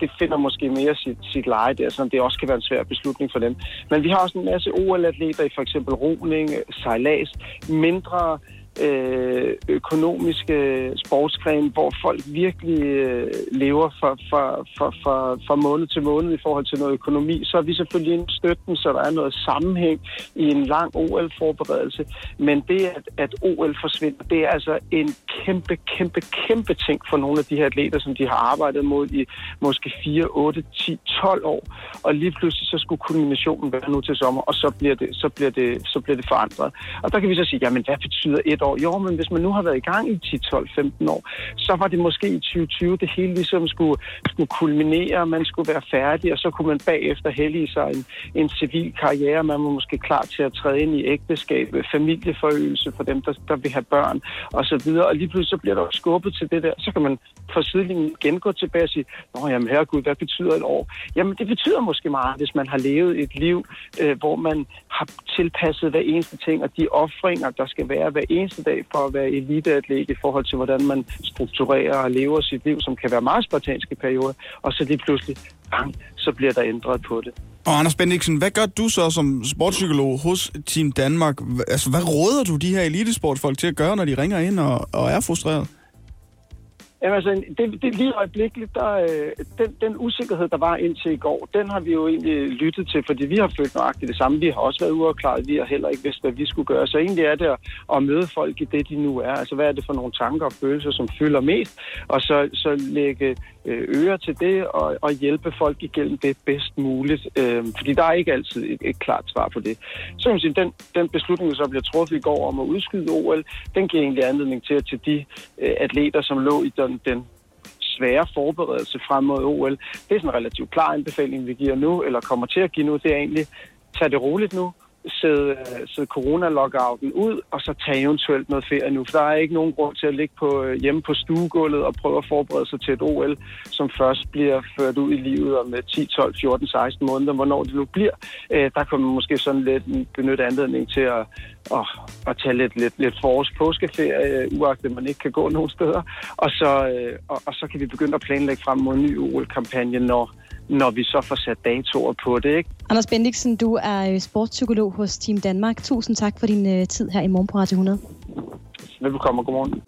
det finder måske mere sit, sit leje der, så det også kan være en svær beslutning for dem. Men vi har også en masse OL-atleter i for eksempel roning, sejlads, mindre øh, Øh, økonomiske sportsgren, hvor folk virkelig øh, lever fra, fra, fra, fra, fra måned til måned i forhold til noget økonomi, så er vi selvfølgelig en støtten, så der er noget sammenhæng i en lang OL-forberedelse. Men det, at, at OL forsvinder, det er altså en kæmpe, kæmpe, kæmpe ting for nogle af de her atleter, som de har arbejdet mod i måske 4, 8, 10, 12 år. Og lige pludselig så skulle kulminationen være nu til sommer, og så bliver det, så bliver det, så bliver det forandret. Og der kan vi så sige, jamen hvad betyder et år. Jo, men hvis man nu har været i gang i 10, 12, 15 år, så var det måske i 2020, det hele ligesom skulle, skulle kulminere, man skulle være færdig, og så kunne man bagefter hellige sig en, en civil karriere. Man var måske klar til at træde ind i ægteskab, familieforøgelse for dem, der, der vil have børn og så videre. Og lige pludselig så bliver der skubbet til det der. Så kan man fra sidelinjen igen gå tilbage og sige, Nå jamen herregud, hvad betyder et år? Jamen det betyder måske meget, hvis man har levet et liv, øh, hvor man har tilpasset hver eneste ting, og de offringer, der skal være hver eneste dag for at være eliteatlet i forhold til, hvordan man strukturerer og lever sit liv, som kan være meget spartanske perioder, og så lige pludselig, bang, så bliver der ændret på det. Og Anders Bendiksen, hvad gør du så som sportspsykolog hos Team Danmark? Altså, hvad råder du de her elitesportfolk til at gøre, når de ringer ind og, og er frustreret? Jamen altså, det, det lige øjeblikkeligt, der, øh, den, den usikkerhed, der var indtil i går, den har vi jo egentlig lyttet til, fordi vi har følt nøjagtigt det samme. Vi har også været uafklaret, vi har heller ikke vidst, hvad vi skulle gøre. Så egentlig er det at, at møde folk i det, de nu er. Altså, hvad er det for nogle tanker og følelser, som fylder mest? Og så, så lægge Øh, ører til det og, og hjælpe folk igennem det bedst muligt. Øh, fordi der er ikke altid et, et klart svar på det. Så man sige, den, den beslutning, der så bliver truffet i går om at udskyde OL, den giver egentlig anledning til, at til de øh, atleter, som lå i den, den svære forberedelse frem mod OL, det er sådan en relativt klar anbefaling, vi giver nu, eller kommer til at give nu, det er egentlig, tag det roligt nu, sidde, sidde corona-lockouten ud, og så tage eventuelt noget ferie nu. For der er ikke nogen grund til at ligge på, øh, hjemme på stuegulvet og prøve at forberede sig til et OL, som først bliver ført ud i livet om 10, 12, 14, 16 måneder, hvornår det nu bliver. Øh, der kan man måske sådan lidt benytte anledning til at, at, at tage lidt, lidt, lidt forårs påskeferie, øh, uagtet man ikke kan gå nogen steder. Og så, og, og så kan vi begynde at planlægge frem mod en ny OL-kampagne, når, når vi så får sat datoer på det. Ikke? Anders Bendiksen, du er øh, sportspsykolog hos Team Danmark. Tusind tak for din uh, tid her i morgen på Radio 100. Velkommen og godmorgen.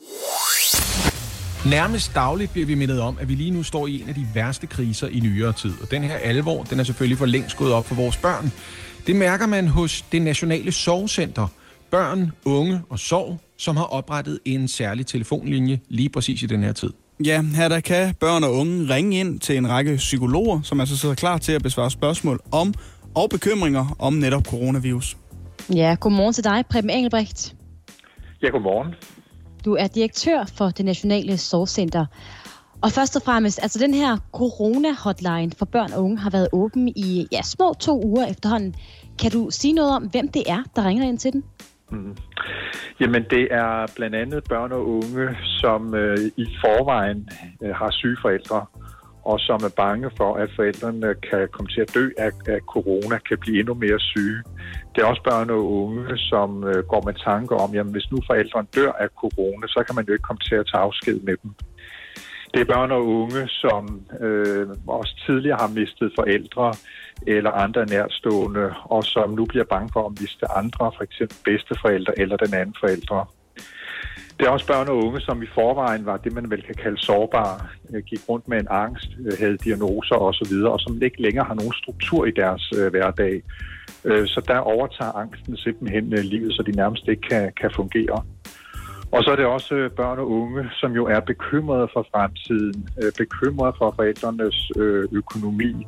Nærmest dagligt bliver vi mindet om, at vi lige nu står i en af de værste kriser i nyere tid. Og den her alvor, den er selvfølgelig for længst gået op for vores børn. Det mærker man hos det Nationale Sorgcenter. Børn, unge og sorg, som har oprettet en særlig telefonlinje lige præcis i den her tid. Ja, her der kan børn og unge ringe ind til en række psykologer, som altså sidder klar til at besvare spørgsmål om og bekymringer om netop coronavirus. Ja, godmorgen til dig, Preben Engelbrecht. Ja, godmorgen. Du er direktør for det Nationale Sorgcenter. Og først og fremmest, altså den her corona-hotline for børn og unge har været åben i ja, små to uger efterhånden. Kan du sige noget om, hvem det er, der ringer ind til den? Mm. Jamen, det er blandt andet børn og unge, som øh, i forvejen øh, har syge forældre, og som er bange for, at forældrene kan komme til at dø af, af corona, kan blive endnu mere syge. Det er også børn og unge, som øh, går med tanker om, jamen hvis nu forældrene dør af corona, så kan man jo ikke komme til at tage afsked med dem. Det er børn og unge, som øh, også tidligere har mistet forældre eller andre nærstående, og som nu bliver bange for at miste andre, for eksempel bedsteforældre eller den anden forældre. Det er også børn og unge, som i forvejen var det, man vel kan kalde sårbare, øh, gik rundt med en angst, øh, havde diagnoser osv., og som ikke længere har nogen struktur i deres øh, hverdag. Øh, så der overtager angsten simpelthen øh, livet, så de nærmest ikke kan, kan fungere. Og så er det også øh, børn og unge, som jo er bekymrede for fremtiden, øh, bekymrede for forældrenes øh, økonomi.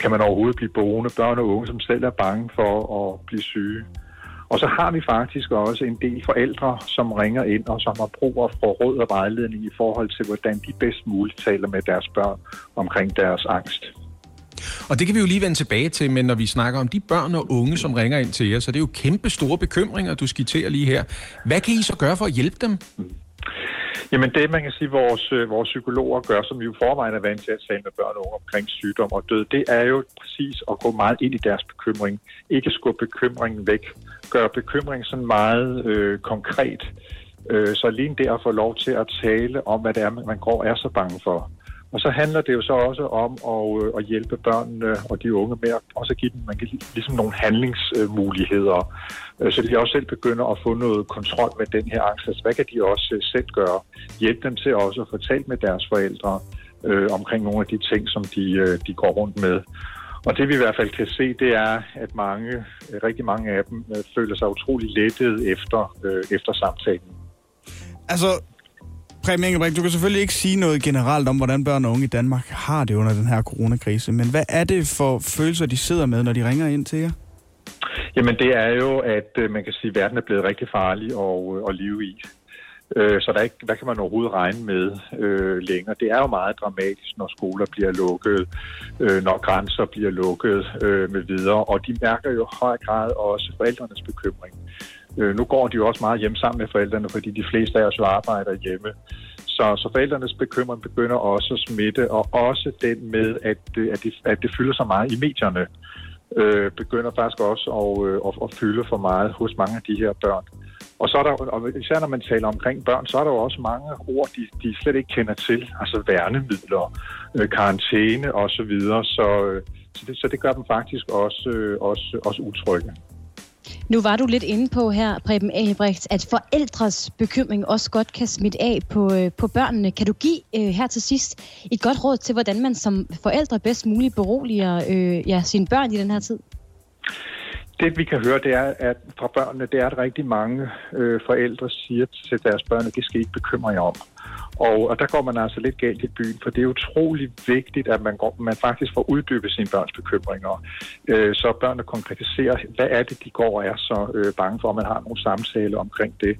Kan man overhovedet blive boende? Børn og unge, som selv er bange for at blive syge. Og så har vi faktisk også en del forældre, som ringer ind og som har brug for råd og vejledning i forhold til, hvordan de bedst muligt taler med deres børn omkring deres angst. Og det kan vi jo lige vende tilbage til, men når vi snakker om de børn og unge, som ringer ind til jer, så det er jo kæmpe store bekymringer, du skitterer lige her. Hvad kan I så gøre for at hjælpe dem? Jamen det, man kan sige, vores, øh, vores psykologer gør, som vi jo forvejen er vant til at tale med børn og unge omkring sygdom og død, det er jo præcis at gå meget ind i deres bekymring. Ikke skubbe bekymringen væk. Gør bekymringen sådan meget øh, konkret. Øh, så alene det at få lov til at tale om, hvad det er, man går er så bange for. Og så handler det jo så også om at, øh, at hjælpe børnene og de unge med at også give dem man kan, ligesom nogle handlingsmuligheder, øh, så de også selv begynder at få noget kontrol med den her angst. Altså, hvad kan de også øh, selv gøre? Hjælpe dem til også at få talt med deres forældre øh, omkring nogle af de ting, som de, de går rundt med. Og det vi i hvert fald kan se, det er, at mange, rigtig mange af dem føler sig utrolig lettet efter, øh, efter samtalen. Altså, Preben Engelbrek, du kan selvfølgelig ikke sige noget generelt om, hvordan børn og unge i Danmark har det under den her coronakrise, men hvad er det for følelser, de sidder med, når de ringer ind til jer? Jamen det er jo, at øh, man kan sige, at verden er blevet rigtig farlig at, at leve i. Øh, så der er ikke, hvad kan man overhovedet regne med øh, længere? Det er jo meget dramatisk, når skoler bliver lukket, øh, når grænser bliver lukket øh, med videre, og de mærker jo i høj grad også forældrenes bekymring. Øh, nu går de jo også meget hjem sammen med forældrene, fordi de fleste af os jo arbejder hjemme. Så, så forældrenes bekymring begynder også at smitte, og også den med, at, øh, at, det, at det fylder så meget i medierne, øh, begynder faktisk også at, øh, at, at fylde for meget hos mange af de her børn. Og så er der, og især når man taler omkring børn, så er der jo også mange ord, de, de slet ikke kender til. Altså værnemidler, øh, karantæne osv. Så, videre. så, øh, så, det, så det gør dem faktisk også, øh, også, også utrygge. Nu var du lidt inde på her, Preben Albrecht, at forældres bekymring også godt kan smitte af på, øh, på børnene. Kan du give øh, her til sidst et godt råd til, hvordan man som forældre bedst muligt beroliger øh, ja, sine børn i den her tid? Det vi kan høre, det er, at fra børnene, det er, at rigtig mange øh, forældre siger til deres børn, at det skal I ikke bekymre jer om. Og, og der går man altså lidt galt i byen, for det er utrolig vigtigt, at man, går, man faktisk får uddybet sine børns bekymringer, øh, så børnene konkretiserer, hvad er det, de går og er så øh, bange for, at man har nogle samtaler omkring det.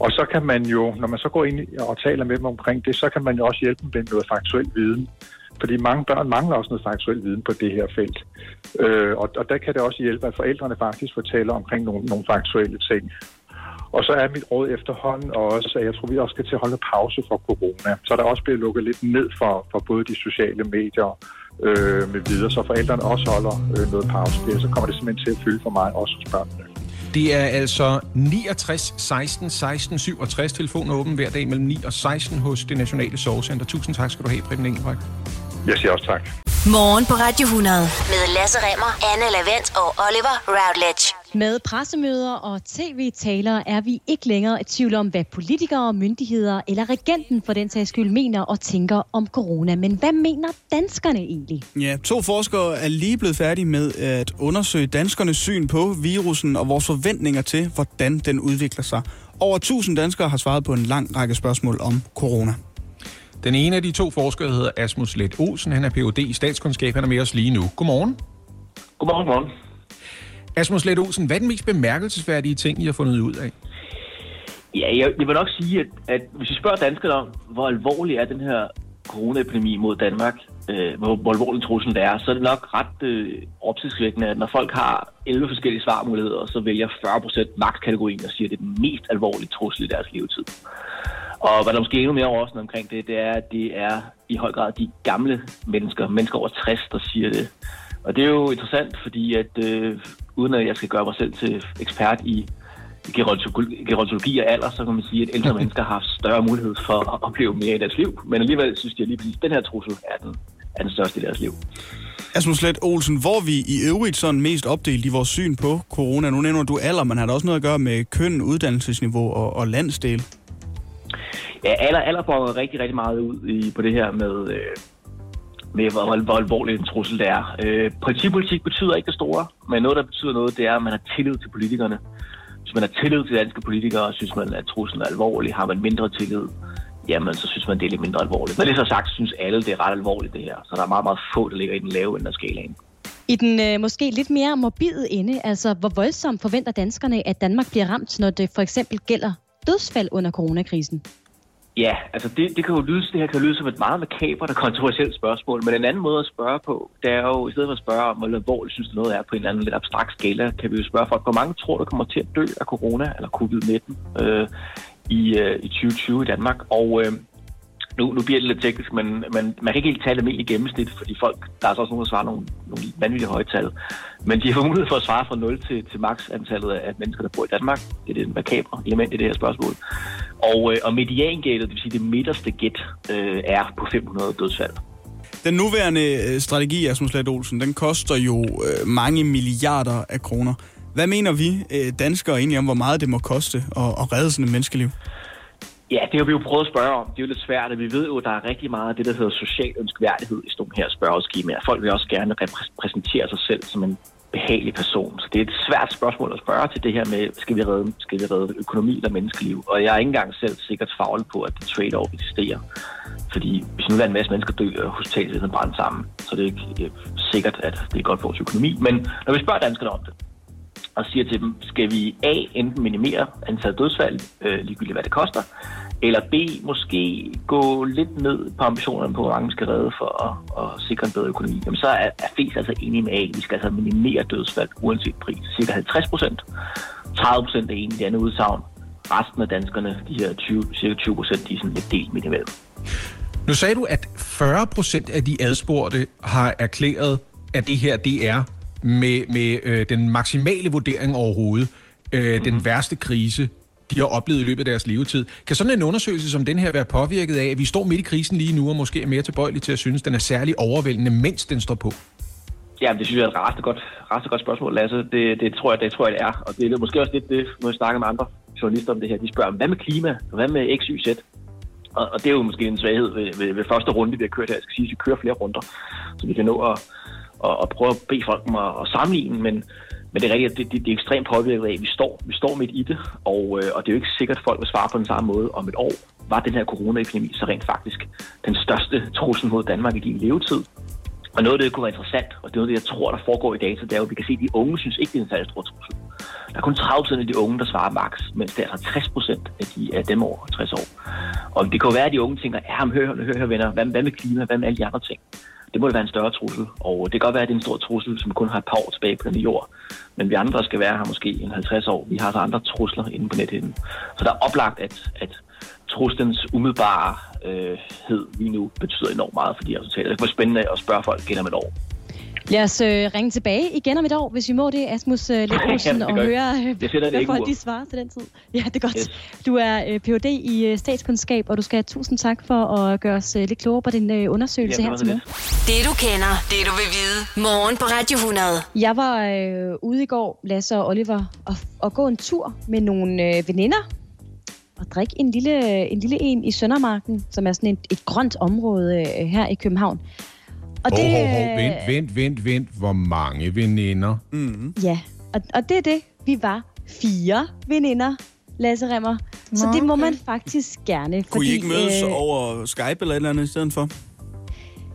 Og så kan man jo, når man så går ind og taler med dem omkring det, så kan man jo også hjælpe dem med noget faktuel viden. Fordi mange børn mangler også noget faktuel viden på det her felt. Øh, og, og der kan det også hjælpe, at forældrene faktisk fortæller omkring nogle, nogle faktuelle ting. Og så er mit råd efterhånden også, at jeg tror, vi også skal til at holde pause for corona. Så der også bliver lukket lidt ned for, for både de sociale medier øh, med videre, så forældrene også holder øh, noget pause der. Så kommer det simpelthen til at fylde for mig, også hos børnene. Det er altså 69 16 16 67. Telefonen åben hver dag mellem 9 og 16 hos det Nationale Sorgcenter. Tusind tak skal du have, Preben Engelbrecht. Jeg siger også tak. Morgen på Radio 100 med Lasse Remmer, Anne Lavendt og Oliver Routledge. Med pressemøder og tv-talere er vi ikke længere i tvivl om, hvad politikere, myndigheder eller regenten for den sags skyld mener og tænker om corona. Men hvad mener danskerne egentlig? Ja, to forskere er lige blevet færdige med at undersøge danskernes syn på virusen og vores forventninger til, hvordan den udvikler sig. Over 1000 danskere har svaret på en lang række spørgsmål om corona. Den ene af de to forskere hedder Asmus Let Olsen. Han er Ph.D. i statskundskab. Han er med os lige nu. Godmorgen. Godmorgen, godmorgen. Asmus Let Olsen, hvad er den mest bemærkelsesværdige ting, I har fundet ud af? Ja, jeg, jeg vil nok sige, at, at hvis vi spørger danskerne om, hvor alvorlig er den her coronaepidemi mod Danmark, øh, hvor, hvor alvorlig truslen det er, så er det nok ret øh, opsigtsvækkende, at når folk har 11 forskellige svarmuligheder, så vælger 40% magtkategorien og siger, at det er den mest alvorlige trussel i deres levetid. Og hvad der måske er endnu mere overraskende omkring det, det er, at det er i høj grad de gamle mennesker, mennesker over 60, der siger det. Og det er jo interessant, fordi at øh, uden at jeg skal gøre mig selv til ekspert i gerontologi og alder, så kan man sige, at ældre <laughs> mennesker har haft større mulighed for at opleve mere i deres liv. Men alligevel synes jeg lige præcis, at den her trussel er den, er den største i deres liv. Asmus Let Olsen, hvor vi i øvrigt sådan mest opdelt i vores syn på corona. Nu nævner du alder, men har det også noget at gøre med køn, uddannelsesniveau og, og landsdel? Ja, alder, alder bonger rigtig, rigtig meget ud i, på det her med, øh, med hvor, hvor alvorlig en trussel det er. Øh, partipolitik betyder ikke det store, men noget, der betyder noget, det er, at man har tillid til politikerne. Hvis man har tillid til danske politikere, synes man, at truslen er alvorlig. Har man mindre tillid, jamen så synes man, det er lidt mindre alvorligt. Men det så sagt, synes alle, det er ret alvorligt det her. Så der er meget, meget få, der ligger i den lave ende af skalaen. I den øh, måske lidt mere morbide ende, altså hvor voldsomt forventer danskerne, at Danmark bliver ramt, når det for eksempel gælder dødsfald under coronakrisen? Ja, altså det, det kan jo lyde, det her kan lyde som et meget makabert og kontroversielt spørgsmål, men en anden måde at spørge på, det er jo, i stedet for at spørge om, hvor alvorligt synes du noget er på en eller anden lidt abstrakt skala, kan vi jo spørge folk, hvor mange tror du kommer til at dø af corona eller covid-19 øh, i, øh, i 2020 i Danmark? Og øh, nu, nu bliver det lidt teknisk, men, men man kan ikke helt tale med i gennemsnit, fordi folk, der er så også nogen, der svarer nogle, nogle vanvittige høje tal. Men de har fået mulighed for at svare fra 0 til, til maks antallet af mennesker, der bor i Danmark. Det er det makabre element i det her spørgsmål. Og, øh, og mediangættet, det vil sige det midterste gæt, øh, er på 500 dødsfald. Den nuværende øh, strategi, Asmus Lad Olsen, den koster jo øh, mange milliarder af kroner. Hvad mener vi øh, danskere egentlig om, hvor meget det må koste at, at redde sådan et menneskeliv? Ja, det har vi jo prøvet at spørge om. Det er jo lidt svært, og vi ved jo, at der er rigtig meget af det, der hedder social ønskværdighed i sådan her spørgeskemaer. Folk vil også gerne repræsentere sig selv som en behagelig person. Så det er et svært spørgsmål at spørge til det her med, skal vi redde, skal vi redde økonomi eller menneskeliv? Og jeg er ikke engang selv sikkert faglig på, at det trade-off eksisterer. Fordi hvis nu er en masse mennesker dø, og hospitalet brændt sammen, så det er ikke øh, sikkert, at det er godt for vores økonomi. Men når vi spørger danskerne om det, og siger til dem, skal vi A, enten minimere antallet dødsfald, øh, ligegyldigt hvad det koster, eller B, måske gå lidt ned på ambitionerne på, hvor mange vi skal redde for at, at sikre en bedre økonomi, jamen så er, er flest altså enige med A. Vi skal altså minimere dødsfald uanset pris. Cirka 50 procent. 30 procent er enige i det andet udsagn. Resten af danskerne, de her 20, cirka 20 procent, de er sådan lidt delt midt imellem. Nu sagde du, at 40 procent af de adspurgte har erklæret, at det her det er med, med øh, den maksimale vurdering overhovedet, øh, mm-hmm. den værste krise, de har oplevet i løbet af deres levetid. Kan sådan en undersøgelse som den her være påvirket af, at vi står midt i krisen lige nu, og måske er mere tilbøjelige til at synes, den er særlig overvældende, mens den står på? Ja, det synes jeg er et ret godt, ret godt spørgsmål, Lasse. Det, det, tror jeg, det tror jeg, det er. Og det er måske også lidt det, når jeg snakker med andre journalister om det her. De spørger, hvad med klima? Hvad med X, Y, Z? Og, og det er jo måske en svaghed ved, ved, ved første runde, vi har kørt her. Jeg skal sige, at vi kører flere runder, så vi kan nå at, og, og prøve at bede folk om at, at sammenligne. Men, men det er rigtigt, det, det, det er ekstremt påvirket af, at vi står, vi står midt i det, og, øh, og det er jo ikke sikkert, at folk vil svare på den samme måde om et år. Var den her coronaepidemi så rent faktisk den største trussel mod Danmark i din levetid? Og noget af det kunne være interessant, og det er noget, jeg tror, der foregår i data, det er jo, at vi kan se, at de unge synes ikke, det er en særlig stor trussel. Der er kun 30 procent af de unge, der svarer max, mens det er altså 60 procent af, de, af dem over 60 år. Og det kan jo være, at de unge tænker, ja, hør, hør, hør venner, hvad, hvad med klima, hvad med alle de andre ting? Det må det være en større trussel, og det kan godt være, at det er en stor trussel, som kun har et par år tilbage på den jord. Men vi andre skal være her måske en 50 år. Vi har så andre trusler inde på nethinden. Så der er oplagt, at, at truslens umiddelbare øh, hed lige nu betyder enormt meget for de resultater. Det kan være spændende at spørge folk igen om et år. Lad os øh, ringe tilbage igen om et år, hvis vi må det, Asmus øh, <laughs> det og høre, øh, hvad ikke folk de svarer til den tid. Ja, det er godt. Yes. Du er øh, Ph.D. i øh, statskundskab, og du skal have tusind tak for at gøre os øh, lidt klogere på din øh, undersøgelse Ja, her det til. Det du kender, det du vil vide. Morgen på Radio 100. Jeg var øh, ude i går, Lasse og Oliver, og, og gå en tur med nogle øh, veninder og drikke en lille, en lille en i Søndermarken, som er sådan et, et grønt område øh, her i København. Og Hov, hov, hov, øh, vent, vent, vent, vent. Hvor mange veninder? Mm-hmm. Ja, og, og det er det. Vi var fire veninder, Lasse Remmer. Så Nå, det må okay. man faktisk gerne. Kunne I ikke mødes øh, over Skype eller et eller andet i stedet for?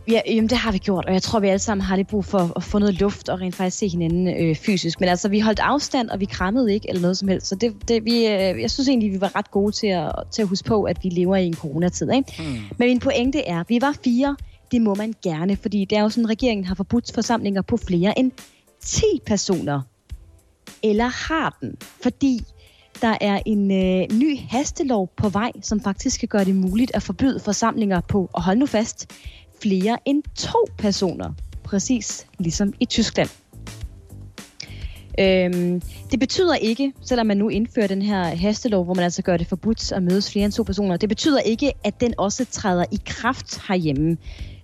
Ja, jamen, det har vi gjort, og jeg tror, vi alle sammen har lidt brug for at få noget luft og rent faktisk se hinanden øh, fysisk. Men altså, vi holdt afstand, og vi krammede ikke eller noget som helst. Så det, det, vi, øh, jeg synes egentlig, vi var ret gode til at, til at huske på, at vi lever i en coronatid. Ikke? Hmm. Men min pointe er, at vi var fire. Det må man gerne, fordi det er jo sådan, at regeringen har forbudt forsamlinger på flere end 10 personer. Eller har den? Fordi der er en øh, ny hastelov på vej, som faktisk skal gøre det muligt at forbyde forsamlinger på, og hold nu fast, flere end to personer. Præcis ligesom i Tyskland. Øhm, det betyder ikke, selvom man nu indfører den her hastelov, hvor man altså gør det forbudt at mødes flere end to personer, det betyder ikke, at den også træder i kraft herhjemme.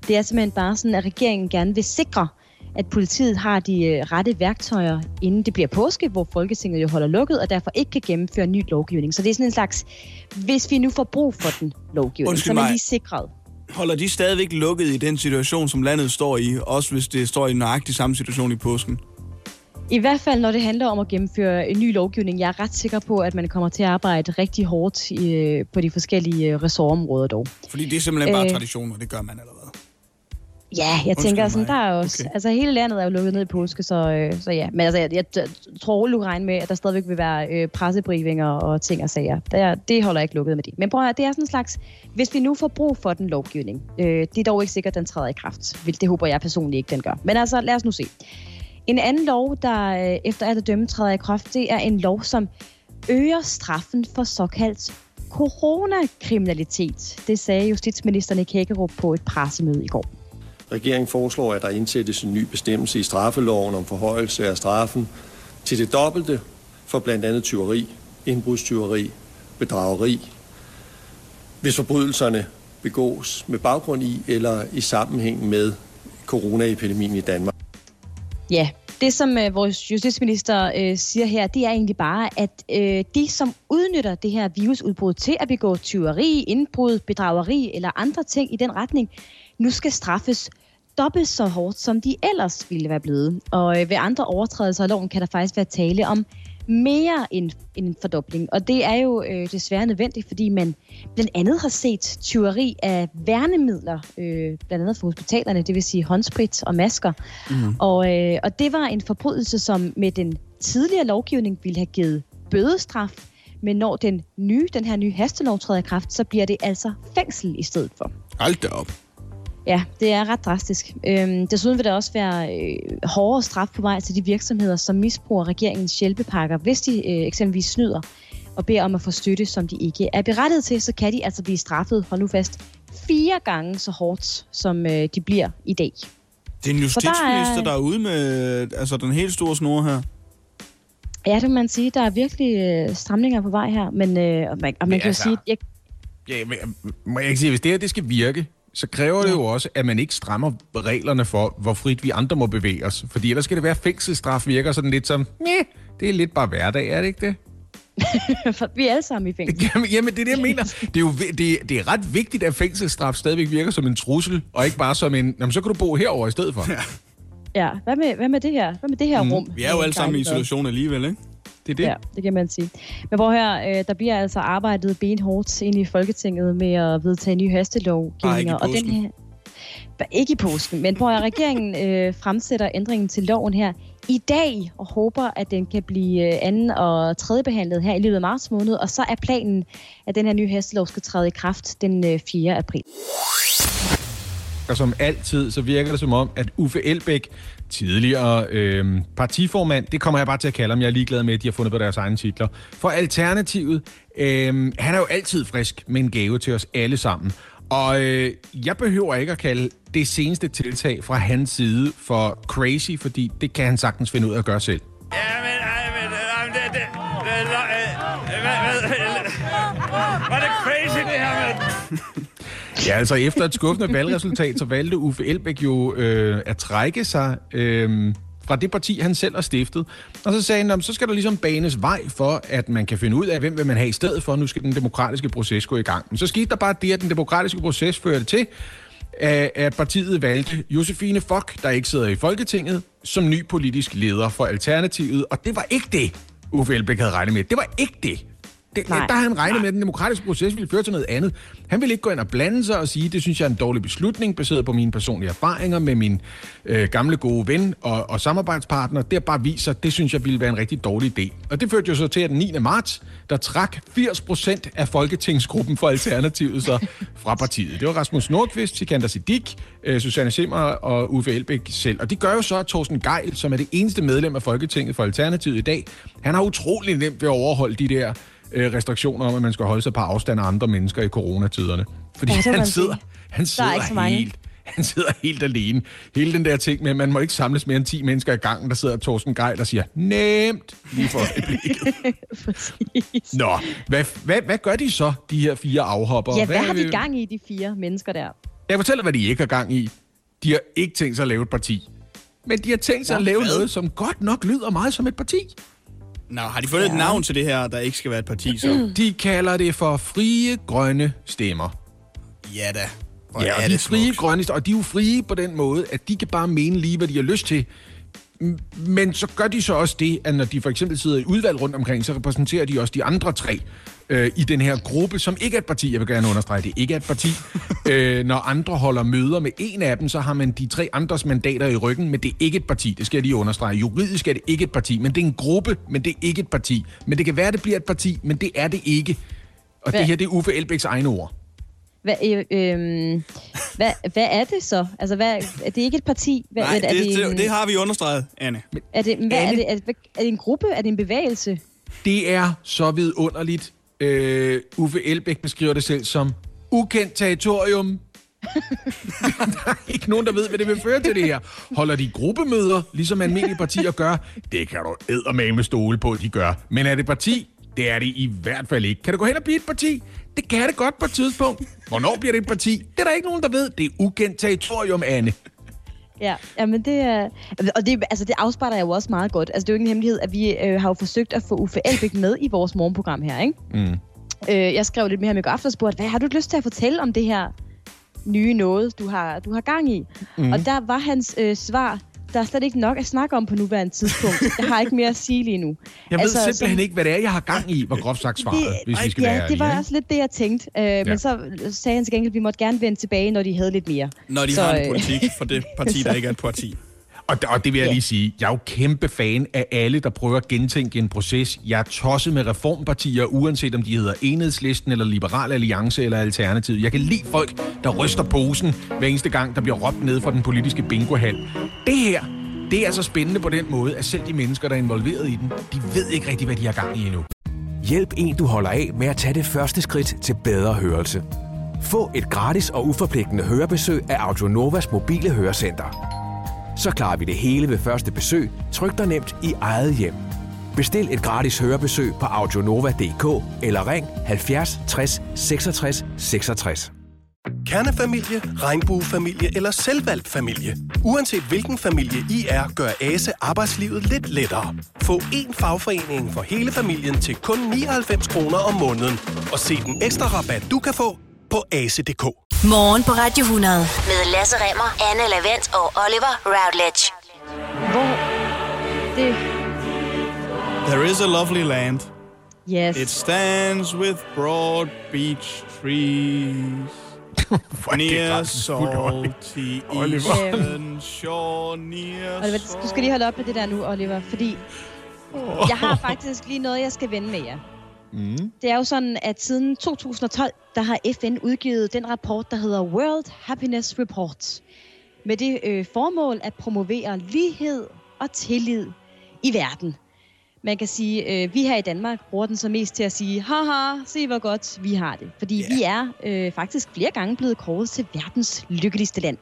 Det er simpelthen bare sådan, at regeringen gerne vil sikre, at politiet har de øh, rette værktøjer, inden det bliver påske, hvor Folketinget jo holder lukket, og derfor ikke kan gennemføre ny lovgivning. Så det er sådan en slags, hvis vi nu får brug for den lovgivning, Undskyld så er man lige sikret. Holder de stadigvæk lukket i den situation, som landet står i, også hvis det står i nøjagtig samme situation i påsken? I hvert fald, når det handler om at gennemføre en ny lovgivning. Jeg er ret sikker på, at man kommer til at arbejde rigtig hårdt i, øh, på de forskellige øh, ressortområder dog. Fordi det er simpelthen bare Øh. tradition, og det gør man allerede. Ja, jeg Undskyld tænker sådan, mig. der er også... Okay. Altså, hele landet er jo lukket ned i påske, så, øh, så ja. Men altså, jeg, jeg tror roligt, regne med, at der stadigvæk vil være øh, pressebrifinger og ting og sager. Der, det holder jeg ikke lukket med det. Men prøv at høre, det er sådan en slags... Hvis vi nu får brug for den lovgivning, øh, det er dog ikke sikkert, at den træder i kraft. Det håber jeg personligt ikke, den gør. Men altså, lad os nu se. En anden lov, der øh, efter at dømme træder i kraft, det er en lov, som øger straffen for såkaldt coronakriminalitet. Det sagde justitsminister Nick Hækkerup på et pressemøde i går. Regeringen foreslår, at der indsættes en ny bestemmelse i straffeloven om forhøjelse af straffen til det dobbelte for blandt andet tyveri, indbrudstyveri, bedrageri, hvis forbrydelserne begås med baggrund i eller i sammenhæng med coronaepidemien i Danmark. Ja, det som øh, vores justitsminister øh, siger her, det er egentlig bare, at øh, de, som udnytter det her virusudbrud til at begå tyveri, indbrud, bedrageri eller andre ting i den retning, nu skal straffes dobbelt så hårdt, som de ellers ville være blevet. Og øh, ved andre overtrædelser af loven kan der faktisk være tale om mere end en fordobling. Og det er jo øh, desværre nødvendigt, fordi man blandt andet har set tyveri af værnemidler, øh, blandt andet for hospitalerne, det vil sige håndsprit og masker. Mm. Og, øh, og det var en forbrydelse, som med den tidligere lovgivning ville have givet bødestraf, men når den nye, den her nye hastelov træder i kraft, så bliver det altså fængsel i stedet for. Hold da op. Ja, det er ret drastisk. Øhm, desuden vil der også være øh, hårdere straf på vej til de virksomheder, som misbruger regeringens hjælpepakker. Hvis de øh, eksempelvis snyder og beder om at få støtte, som de ikke er berettiget til, så kan de altså blive straffet, hold nu fast, fire gange så hårdt, som øh, de bliver i dag. Det er en Så der justitsminister, er- der er ude med altså, den helt store snor her. Ja, det må man sige. Der er virkelig øh, stramninger på vej her, men øh, og man, og man Men kan jo altså- sige... Jeg, Ja, men, må jeg ikke sige, hvis det her det skal virke, så kræver det jo også, at man ikke strammer reglerne for, hvor frit vi andre må bevæge os. Fordi ellers skal det være, at fængselsstraf virker sådan lidt som, nej, det er lidt bare hverdag, er det ikke det? <laughs> for vi er alle sammen i fængsel. <laughs> Jamen, jamen det er det, jeg mener. Det er jo det, det er ret vigtigt, at fængselsstraf stadigvæk virker som en trussel, og ikke bare som en, jamen, så kan du bo herover i stedet for. Ja. Ja, hvad med, hvad med det her? Hvad med det her Mm, rum? Vi er jo alle sammen i isolation alligevel, ikke? Det er det. Ja, det kan man sige. Men hvor her, øh, der bliver altså arbejdet benhårdt ind i Folketinget med at vedtage nye hastelovgivninger. Og den her, ikke i påsken, men hvor regeringen <laughs> øh, fremsætter ændringen til loven her i dag og håber, at den kan blive øh, anden og tredje behandlet her i løbet af marts måned. Og så er planen, at den her nye hastelov skal træde i kraft den øh, 4. april. Og som altid, så virker det som om, at Uffe Elbæk, tidligere øh, partiformand, det kommer jeg bare til at kalde ham, jeg er ligeglad med, at de har fundet på deres egne titler. For Alternativet, øh, han er jo altid frisk med en gave til os alle sammen. Og øh, jeg behøver ikke at kalde det seneste tiltag fra hans side for crazy, fordi det kan han sagtens finde ud af at gøre selv. Var det crazy, det her, mand? Ja, altså efter et skuffende valgresultat, så valgte Uffe Elbæk jo øh, at trække sig øh, fra det parti, han selv har stiftet. Og så sagde han, "Nå, så skal der ligesom banes vej for, at man kan finde ud af, hvem vil man have i stedet for. Nu skal den demokratiske proces gå i gang. Men så skete der bare det, at den demokratiske proces førte til, at at partiet valgte Josefine Fock, der ikke sidder i Folketinget, som ny politisk leder for Alternativet. Og det var ikke det, Uffe Elbæk havde regnet med. Det var ikke det. Det, der har han regnet med, at den demokratiske proces ville føre til noget andet. Han vil ikke gå ind og blande sig og sige, det synes jeg er en dårlig beslutning, baseret på mine personlige erfaringer med min øh, gamle gode ven og, og samarbejdspartner. Det bare viser, det synes jeg ville være en rigtig dårlig idé. Og det førte jo så til, at den 9. marts, der trak 80 procent af Folketingsgruppen for Alternativet så <laughs> fra partiet. Det var Rasmus Nordqvist, Sikander Siddiq, øh, Susanne Simmer og Uffe Elbæk selv. Og det gør jo så, at Thorsten Geil, som er det eneste medlem af Folketinget for Alternativet i dag, han har utrolig nemt ved at overholde de der øh, restriktioner om, at man skal holde sig på afstand af andre mennesker i coronatiderne. Fordi Ja, han sidder, han er sidder helt, han sidder helt alene. Hele den der ting med, at man må ikke samles mere end 10 mennesker i gangen, der sidder Thorsten Geil og siger, nemt, lige for øjeblikket. <laughs> Nå, hvad, hvad, hvad gør de så, de her fire afhopper? Ja, hvad har de gang i, de fire mennesker der? Jeg fortæller, hvad de ikke har gang i. De har ikke tænkt sig at lave et parti. Men de har tænkt sig at lave noget, som godt nok lyder meget som et parti. Nå, har de fundet ja. et navn til det her, der ikke skal være et parti, så? De kalder det for frie grønne stemmer. Ja da. Hvor ja, og er de det frie grønne, og de er jo frie på den måde, at de kan bare mene lige, hvad de har lyst til. Men så gør de så også det, at når de for eksempel sidder i udvalg rundt omkring, så repræsenterer de også de andre tre øh, i den her gruppe, som ikke er et parti. Jeg vil gerne understrege, det ikke er et parti. <laughs> øh, når andre holder møder med en af dem, så har man de tre andres mandater i ryggen, men det er ikke et parti. Det skal jeg lige understrege. Juridisk er det ikke et parti, men det er en gruppe, men det er ikke et parti. Men det kan være, det bliver et parti, men det er det ikke. Og Hvad? det her, det er Uffe Elbæks egne ord. Hvad, øh, øh, hvad, hvad er det så? Altså, hvad, er det ikke et parti? Hvad, Nej, er, det, det, det, det har vi understreget, Anne. er det, hvad, er, det, er, det, er det en gruppe? Er det en bevægelse? Det er så vidunderligt. Øh, Uffe Elbæk beskriver det selv som ukendt territorium. <laughs> der er ikke nogen, der ved, hvad det vil føre til det her. Holder de gruppemøder, ligesom almindelige partier gør? Det kan du eddermame stole på, de gør. Men er det parti? Det er det i hvert fald ikke. Kan det gå hen og blive et parti? Det kan det godt på et tidspunkt. Hvornår bliver det et parti? Det er der ikke nogen, der ved. Det er ukendt territorium, Anne. Ja, jamen det er... Og det, altså det afspejler jo også meget godt. Altså det er jo ikke en hemmelighed, at vi øh, har jo forsøgt at få Uffe Elbæk med i vores morgenprogram her, ikke? Mm. Øh, jeg skrev lidt mere med i går aftes og spurgte, hvad har du lyst til at fortælle om det her nye noget, du har, du har gang i? Mm. Og der var hans øh, svar, der er slet ikke nok at snakke om på nuværende tidspunkt. Jeg har ikke mere at sige lige nu. <laughs> Jeg ved altså, simpelthen som- ikke, hvad det er, jeg har gang i, hvor groft sagt svaret, hvis vi skal ja, være det var ikke? også lidt det, jeg tænkte. Øh, ja. Men så sagde han til gengæld, at vi måtte gerne vende tilbage, når de havde lidt mere. Når de så, har en øh, politik for det parti, der ikke er et parti. <laughs> Og, og det vil jeg lige sige, jeg er jo kæmpe fan af alle, der prøver at gentænke en proces. Jeg er tosset med reformpartier, uanset om de hedder Enhedslisten, eller Liberal Alliance, eller Alternativ. Jeg kan lide folk, der ryster posen hver eneste gang, der bliver råbt ned fra den politiske bingohal. Det her, det er så spændende på den måde, at selv de mennesker, der er involveret i den, de ved ikke rigtig, hvad de har gang i endnu. Hjælp en, du holder af med at tage det første skridt til bedre hørelse. Få et gratis og uforpligtende hørebesøg af Audionovas mobile hørecenter. Så klarer vi det hele ved første besøg, tryk dig nemt i eget hjem. Bestil et gratis hørebesøg på audionova.dk eller ring 70 60 66 66. Kernefamilie, regnbuefamilie eller selvvalgt familie. Uanset hvilken familie I er, gør ASE arbejdslivet lidt lettere. Få én fagforening for hele familien til kun 99 kroner om måneden. Og se den ekstra rabat, du kan få på ase.dk. Morgen på Radio 100 med Lasse Remmer, Anne Lavendt og Oliver Routledge. Hvor det... There is a lovely land. Yes. It stands with broad beech trees. <laughs> Near salty Oliver. eastern shore, near Oliver, du skal lige holde op med det der nu, Oliver, fordi jeg har faktisk lige noget, jeg skal vende med jer. Mm. Det er jo sådan, at siden 2012, der har FN udgivet den rapport, der hedder World Happiness Report. Med det øh, formål at promovere lighed og tillid i verden. Man kan sige, øh, vi her i Danmark bruger den så mest til at sige, haha, se hvor godt vi har det. Fordi yeah. vi er øh, faktisk flere gange blevet kåret til verdens lykkeligste land.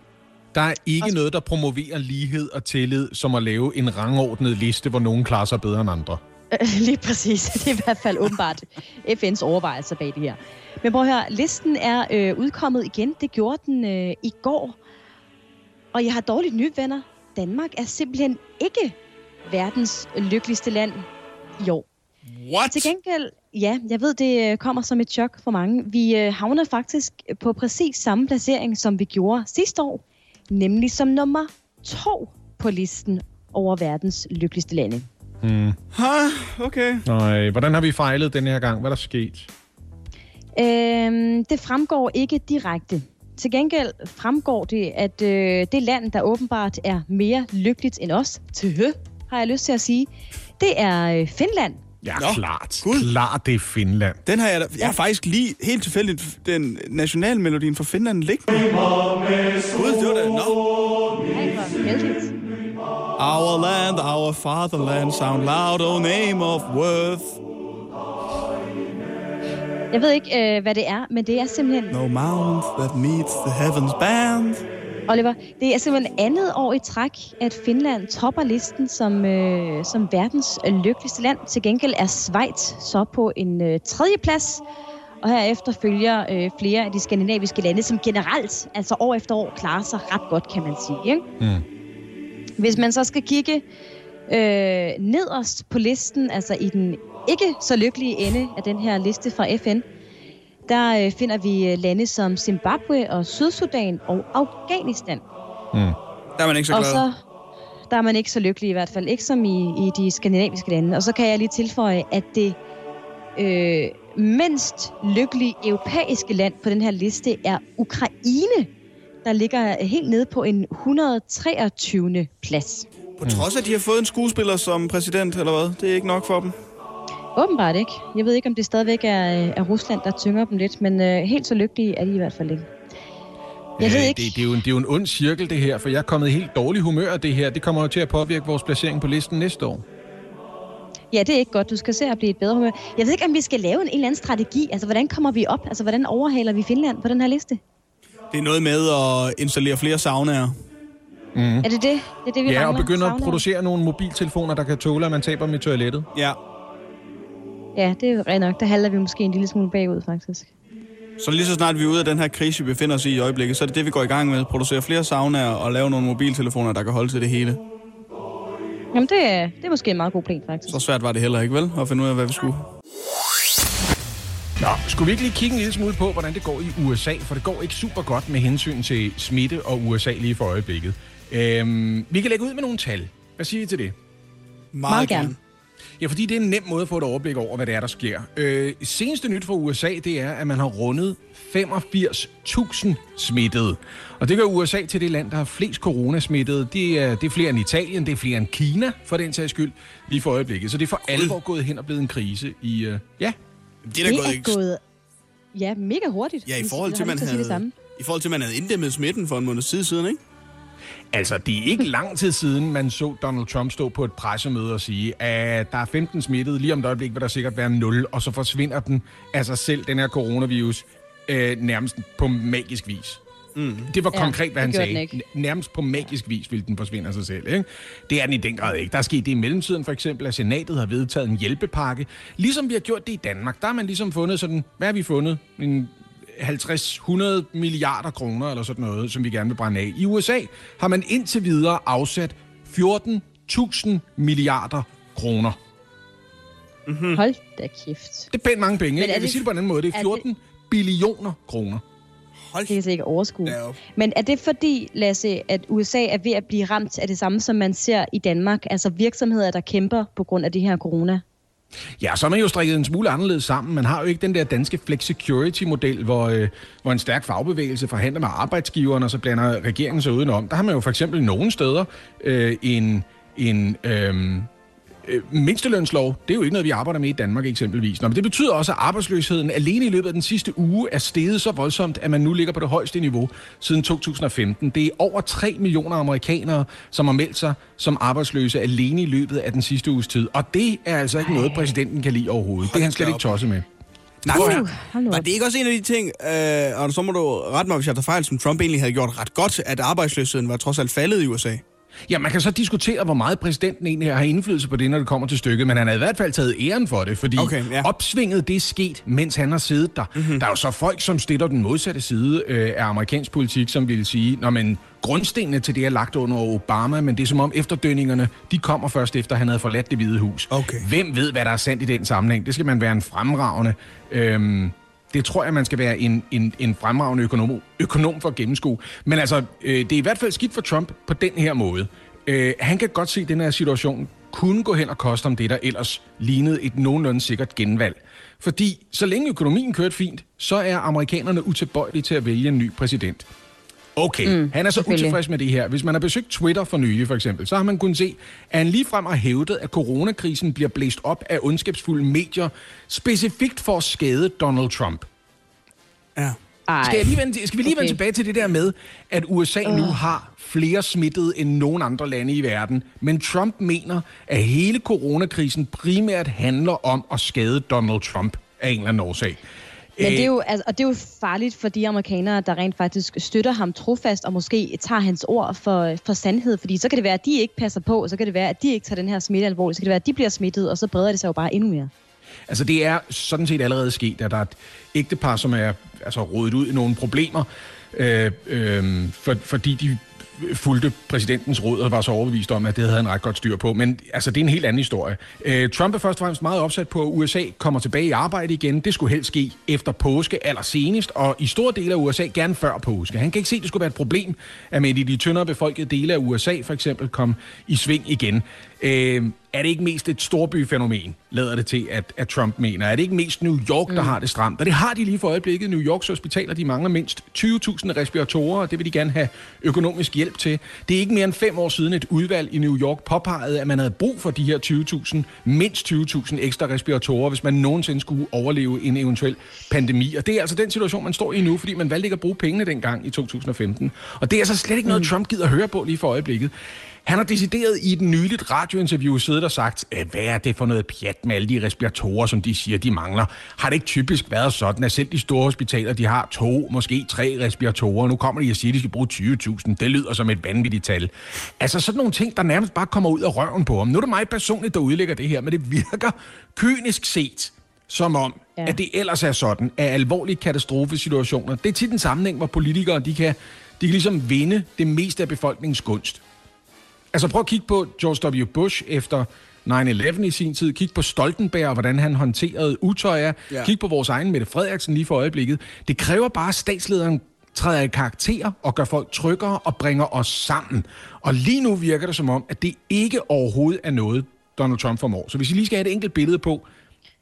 Der er ikke noget, der promoverer lighed og tillid, som at lave en rangordnet liste, hvor nogen klarer sig bedre end andre. <laughs> Lige præcis. <laughs> Det er i hvert fald åbenbart FN's overvejelser bag det her. Men prøv at høre, listen er øh, udkommet igen. Det gjorde den øh, i går. Og jeg har dårligt nyt, venner. Danmark er simpelthen ikke verdens lykkeligste land i år. What? Til gengæld, ja, jeg ved, det øh, kommer som et chok for mange. Vi øh, havner faktisk på præcis samme placering, som vi gjorde sidste år. Nemlig som nummer to på listen over verdens lykkeligste lande. Hmm. Ha, okay. Nej, hvordan har vi fejlet den her gang? Hvad er der sket? Øhm, det fremgår ikke direkte. Til gengæld fremgår det, at øh, det land, der åbenbart er mere lykkeligt end os, til hø, har jeg lyst til at sige, det er øh, Finland. Ja, Nå, klart. Gud. Klart, det er Finland. Den har jeg, da, jeg har faktisk lige helt tilfældigt den nationalmelodien for Finland liggende. Gud, det var da, nå. Ej, hvor heldigt. Our land, our fatherland, sound loud, oh name of worth. Jeg ved ikke, øh, hvad det er, men det er simpelthen, No mount that meets the heavens band. Oliver, det er simpelthen andet år i træk, at Finland topper listen som, øh, som verdens lykkeligste land. Til gengæld er Schweiz så på en øh, tredje plads, og herefter følger øh, flere af de skandinaviske lande, som generelt, altså år efter år, klarer sig ret godt, kan man sige. Ikke? Mm. Hvis man så skal kigge øh, nederst på listen, altså i den ikke så lykkelige ende af den her liste fra FN, der øh, finder vi øh, lande som Zimbabwe og Sydsudan og Afghanistan. Mm. Der er man ikke så Og glad. så der er man ikke så lykkelig i hvert fald, ikke som i, i de skandinaviske lande. Og så kan jeg lige tilføje, at det øh, mindst lykkelige europæiske land på den her liste er Ukraine, der ligger helt nede på en 123. plads. På trods af, at de har fået en skuespiller som præsident, eller hvad? Det er ikke nok for dem. Åbenbart ikke. Jeg ved ikke, om det stadigvæk er, er Rusland, der tynger dem lidt, men øh, helt så lykkelige er de i hvert fald ikke. Jeg ved ikke. Det, det, er jo en, det er jo en ond cirkel, det her, for jeg er kommet i helt dårlig humør af det her. Det kommer jo til at påvirke vores placering på listen næste år. Ja, det er ikke godt. Du skal se at blive et bedre humør. Jeg ved ikke, om vi skal lave en, en eller anden strategi. Altså, hvordan kommer vi op? Altså, hvordan overhaler vi Finland på den her liste? Det er noget med at installere flere saunaer. Mm. Er det det? Det er det, vi Ja, og mangler? begynde at producere nogle mobiltelefoner, der kan tåle, at man taber dem i toilettet. Ja. Ja, det er jo rent nok. Der halter vi måske en lille smule bagud, faktisk. Så lige så snart vi er ude af den her krise, vi befinder os i i øjeblikket, så er det det, vi går i gang med. Producere flere saunaer og lave nogle mobiltelefoner, der kan holde til det hele. Jamen, det er, det er måske en meget god plan, faktisk. Så svært var det heller ikke, vel? At finde ud af, hvad vi skulle. Nå, skulle vi ikke lige kigge en lille smule på, hvordan det går i USA? For det går ikke super godt med hensyn til smitte og USA lige for øjeblikket. Øhm, vi kan lægge ud med nogle tal. Hvad siger I til det? Meget, Meget gerne. Ja, fordi det er en nem måde at få et overblik over, hvad det er, der sker. Øh, seneste nyt fra USA, det er, at man har rundet 85.000 smittede. Og det gør USA til det land, der har flest coronasmittede. Det er, det er flere end Italien, det er flere end Kina, for den sags skyld, lige for øjeblikket. Så det er for alvor gået hen og blevet en krise i... Øh, ja, Det er da gået er ikke... gået ja, mega hurtigt. Ja, i forhold til, man det havde, samme. i forhold til, man havde inddæmmet smitten for en måned tid siden, ikke? Altså, det er ikke lang tid siden, man så Donald Trump stå på et pressemøde og sige, at der er 15 smittede, lige om et øjeblik vil der sikkert være 0, og så forsvinder den af sig selv, den her coronavirus, øh, nærmest på magisk vis. Mm. Det var Ja, konkret, hvad det han sagde. Nærmest på magisk vis ville den forsvinde af sig selv. Ikke? Det er den i den grad ikke. Der er sket det i mellemtiden, for eksempel, at senatet har vedtaget en hjælpepakke. Ligesom vi har gjort det i Danmark. Der har man ligesom fundet sådan, hvad har vi fundet? En 50-100 milliarder kroner eller sådan noget, som vi gerne vil brænde af. I USA har man indtil videre afsat 14.000 milliarder kroner. Mm. Hold da kæft. Det er pænt mange penge, Men ikke? er Jeg vil det- sige det på en anden måde. Det er er 14 billioner kroner. Hold Det kan jeg ikke overskue. Ja, Men er det fordi, Lasse, at USA er ved at blive ramt af det samme, som man ser i Danmark? Altså virksomheder, der kæmper på grund af det her corona? Ja, så er man jo strikket en smule anderledes sammen. Man har jo ikke den der danske flex-security-model, hvor, øh, hvor en stærk fagbevægelse forhandler med arbejdsgiveren, og så blander regeringen sig udenom. Der har man jo for eksempel nogle steder øh, en, en øh, øh, mindstelønslov, det er jo ikke noget, vi arbejder med i Danmark eksempelvis. Nå, men det betyder også, at arbejdsløsheden alene i løbet af den sidste uge er steget så voldsomt, at man nu ligger på det højeste niveau siden 2015. Det er over 3 millioner amerikanere, som har meldt sig som arbejdsløse alene i løbet af den sidste uges tid. Og det er altså ikke noget, præsidenten kan lide overhovedet. Det er han slet ikke tosset med. Nej, Uh, nu var det ikke også en af de ting, øh, og så må du rette mig, hvis jeg tager fejl, som Trump egentlig havde gjort ret godt, at arbejdsløsheden var trods alt faldet i USA? Ja, man kan så diskutere, hvor meget præsidenten egentlig har indflydelse på det, når det kommer til stykket, men han har i hvert fald taget æren for det, fordi Okay, ja. opsvinget det er sket, mens han har siddet der. Mm-hmm. Der er jo så folk, som støtter den modsatte side øh, af amerikansk politik, som vil sige, når man grundstenene til det er lagt under Obama, men det er som om efterdønningerne, de kommer først efter, han havde forladt det hvide hus. Okay. Hvem ved, hvad der er sandt i den sammenhæng? Det skal man være en fremragende... Øhm, det tror jeg, man skal være en, en, en fremragende økonom, økonom for at gennemskue. Men altså, øh, det er i hvert fald skidt for Trump på den her måde. Øh, han kan godt se, at den her situation kunne gå hen og koste om det, der ellers lignede et nogenlunde sikkert genvalg. Fordi så længe økonomien kørte fint, så er amerikanerne utilbøjelige til at vælge en ny præsident. Okay, mm, han er så utilfreds med det her. Hvis man har besøgt Twitter for nylig for eksempel, så har man kunnet se, at han ligefrem har hævdet, at coronakrisen bliver blæst op af ondskabsfulde medier, specifikt for at skade Donald Trump. Ja. Ej. Skal, jeg lige vende, skal vi lige okay. Okay. vende tilbage til det der med, at USA uh. nu har flere smittede end nogen andre lande i verden, men Trump mener, at hele coronakrisen primært handler om at skade Donald Trump af en eller anden årsag. Men det er Øh, jo, altså, og det er jo farligt for de amerikanere, der rent faktisk støtter ham trofast og måske tager hans ord for, for sandhed. Fordi så kan det være, at de ikke passer på, og så kan det være, at de ikke tager den her smitte alvorligt. Så kan det være, at de bliver smittet, og så breder det sig jo bare endnu mere. Altså det er sådan set allerede sket, at der er et ægtepar, som er altså, rodet ud i nogle problemer, øh, øh, for, fordi de fulgte præsidentens råd og var så overbevist om, at det havde han ret godt styr på. Men altså, det er en helt anden historie. Øh, Trump er først og fremmest meget opsat på, at USA kommer tilbage i arbejde igen. Det skulle helst ske efter påske allersenest, og i store dele af USA gerne før påske. Han kan ikke se, at det skulle være et problem, at med i de tyndere befolkede dele af USA for eksempel kom i sving igen. Øh, er det ikke mest et storbyfænomen, lader det til, at, at Trump mener? Er det ikke mest New York, der mm. har det stramt? Og det har de lige for øjeblikket. New Yorks hospitaler, de mangler mindst 20.000 respiratorer, og det vil de gerne have økonomisk hjælp til. Det er ikke mere end fem år siden et udvalg i New York påpegede, at man havde brug for de her 20.000, mindst 20.000 ekstra respiratorer, hvis man nogensinde skulle overleve en eventuel pandemi. Og det er altså den situation, man står i nu, fordi man valgte ikke at bruge pengene dengang i 2015. Og det er altså slet ikke noget, Trump gider høre på lige for øjeblikket. Han har decideret i et nyligt radiointerview siddet og sagt, "Øh, hvad er det for noget pjat med alle de respiratorer, som de siger, de mangler? Har det ikke typisk været sådan, at selv de store hospitaler, de har to, måske tre respiratorer. Nu kommer de og siger, at de skal bruge 20.000. Det lyder som et vanvittigt tal. Altså sådan nogle ting, der nærmest bare kommer ud af røven på ham. Nu er det mig personligt, der udlægger det her, men det virker kynisk set som om. Ja. at det ellers er sådan, at alvorlige katastrofesituationer, det er tit en sammenhæng, hvor politikere, de kan, de kan ligesom vinde det meste af befolkningens gunst. Altså prøv at kigge på George W. Bush efter 9-11 i sin tid. Kig på Stoltenberg, og hvordan han håndterede utøjer. Ja. Kig på vores egen Mette Frederiksen lige for øjeblikket. Det kræver bare, at statslederen træder i karakter og gør folk tryggere og bringer os sammen. Og lige nu virker det som om, at det ikke overhovedet er noget, Donald Trump formår. Så hvis I lige skal have et enkelt billede på,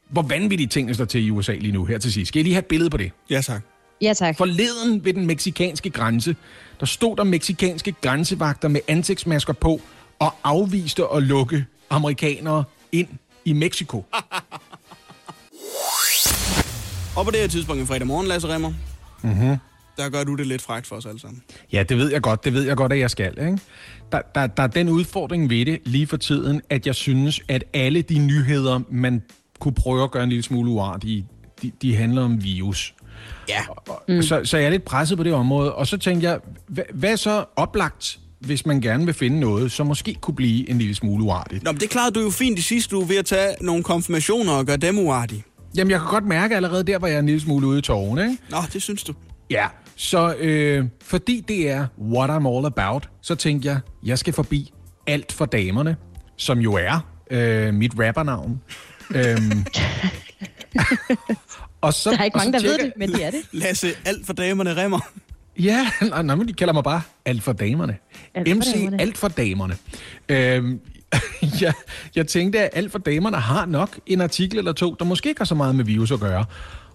hvor vanvittige tingene står til i USA lige nu her til sidst. Skal I lige have et billede på det? Ja, tak. Ja, tak. Forleden ved den meksikanske grænse, der stod der meksikanske grænsevagter med ansigtsmasker på og afviste at lukke amerikanere ind i Mexico. <laughs> Og på det her tidspunkt i fredag morgen, Lasse Remmer, Mm-hmm. der gør du det lidt frækt for os alle sammen. Ja, det ved jeg godt. Det ved jeg godt, at jeg skal. Ikke? Der, der, der er den udfordring ved det lige for tiden, at jeg synes, at alle de nyheder, man kunne prøve at gøre en lille smule uartige, de, de handler om virus. Ja. Mm. Så, så jeg er lidt presset på det område. Og så tænkte jeg, hvad, hvad så oplagt, hvis man gerne vil finde noget, som måske kunne blive en lille smule uartigt? Nå, men det klarede du jo fint i sidste uge ved at tage nogle konfirmationer og gøre dem uartige. Jamen, jeg kan godt mærke allerede der, hvor jeg er en lille smule ude i tårne, ikke? Nå, det synes du. Ja, så øh, fordi det er what I'm all about, så tænkte jeg, jeg skal forbi alt for damerne, som jo er øh, mit rappernavn. øhm, <laughs> og så, Der er ikke mange, der ved tjekker- det, men det er det. <laughs> Lasse, alt for damerne Remmer. Ja, <laughs> nej, nej, men de kalder mig bare alt for damerne. Alt for MC damerne. alt for damerne. Øhm, <laughs> jeg, jeg tænkte, at alt for damerne har nok en artikel eller to, der måske ikke har så meget med virus at gøre.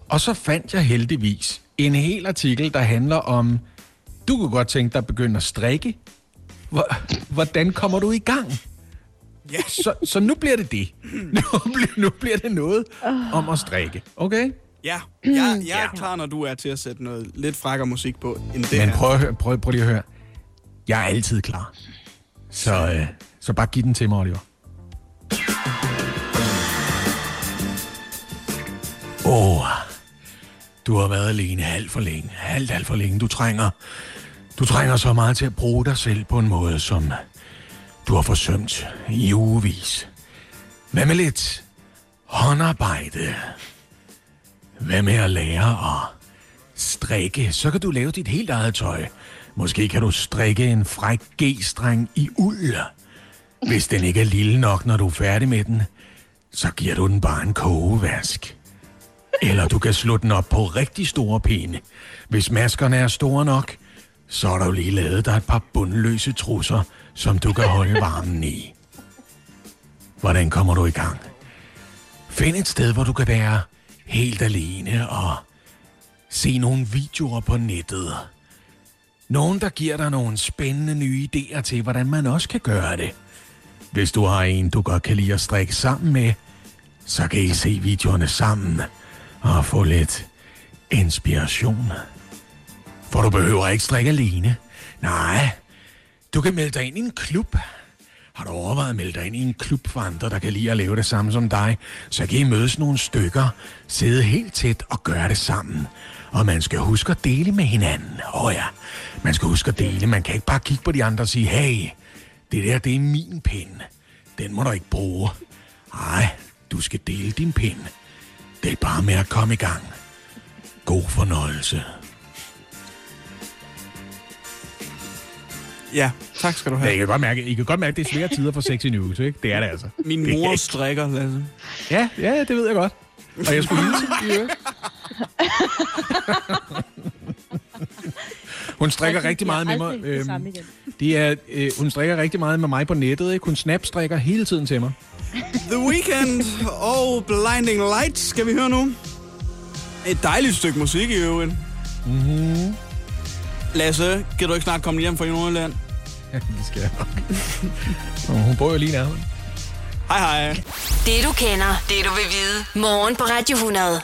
Og så fandt jeg heldigvis en hel artikel, der handler om, du kunne godt tænke dig at begynde at strikke. Hvor- Hvordan kommer du i gang? Ja. Så, så nu bliver det det. Nu bliver, nu bliver det noget om at strikke. Okay? Ja, <clears throat> jeg, jeg er klar, når du er til at sætte noget lidt frækker musik på, end det Men her. prøv, prøv, prøv lige at høre. Jeg er altid klar. Så, øh, så bare giv den til mig, Oliver. Åh, oh, du har været alene alt for længe. Alt, alt for længe. Du trænger, du trænger så meget til at bruge dig selv på en måde, som du har forsømt i ugevis. Hvad med lidt håndarbejde? Hvad med at lære at strikke? Så kan du lave dit helt eget tøj. Måske kan du strikke en fræk G-streng i uld. Hvis den ikke er lille nok, når du er færdig med den, så giver du den bare en kogevask. Eller du kan slå den op på rigtig store pinde. Hvis maskerne er store nok, så er der jo lige lavet dig et par bundløse trusser, som du kan holde varmen i. Hvordan kommer du i gang? Find et sted, hvor du kan være helt alene og se nogle videoer på nettet. Nogen, der giver dig nogle spændende nye idéer til, hvordan man også kan gøre det. Hvis du har en, du godt kan lide at strikke sammen med, så kan I se videoerne sammen og få lidt inspiration. For du behøver ikke strikke alene. Nej, du kan melde dig ind i en klub. Har du overvejet at melde dig ind i en klub for andre, der kan lide at lave det samme som dig? Så kan I mødes nogle stykker, sidde helt tæt og gøre det sammen. Og man skal huske at dele med hinanden. Åh oh ja, man skal huske at dele. Man kan ikke bare kigge på de andre og sige, hey, det der, det er min pind. Den må du ikke bruge. Nej, du skal dele din pind. Det er bare med at komme i gang. God fornøjelse. Ja, tak skal du have. Ja, I kan godt mærke, I kan godt mærke, det er svære tider for sexy news, ikke? Det er det altså. Min Det mor ikke- strikker, Lasse. Ja, ja, det ved jeg godt. Og jeg skulle hilse øvrigt. <laughs> Hun strikker rigtig meget med mig. Det Øhm, det er, øh, hun strikker rigtig meget med mig på nettet. Ikke? Hun snapstrikker hele tiden til mig. The Weeknd og Blinding Lights skal vi høre nu. Et dejligt stykke musik i øvrigt. Mm-hmm. Lasse, kan du ikke snart komme hjem fra Nordjylland? Ja, <laughs> det skal jeg nok. Hun bor jo lige nærmere. Hej hej. Det du kender, det du vil vide. Morgen på Radio 100.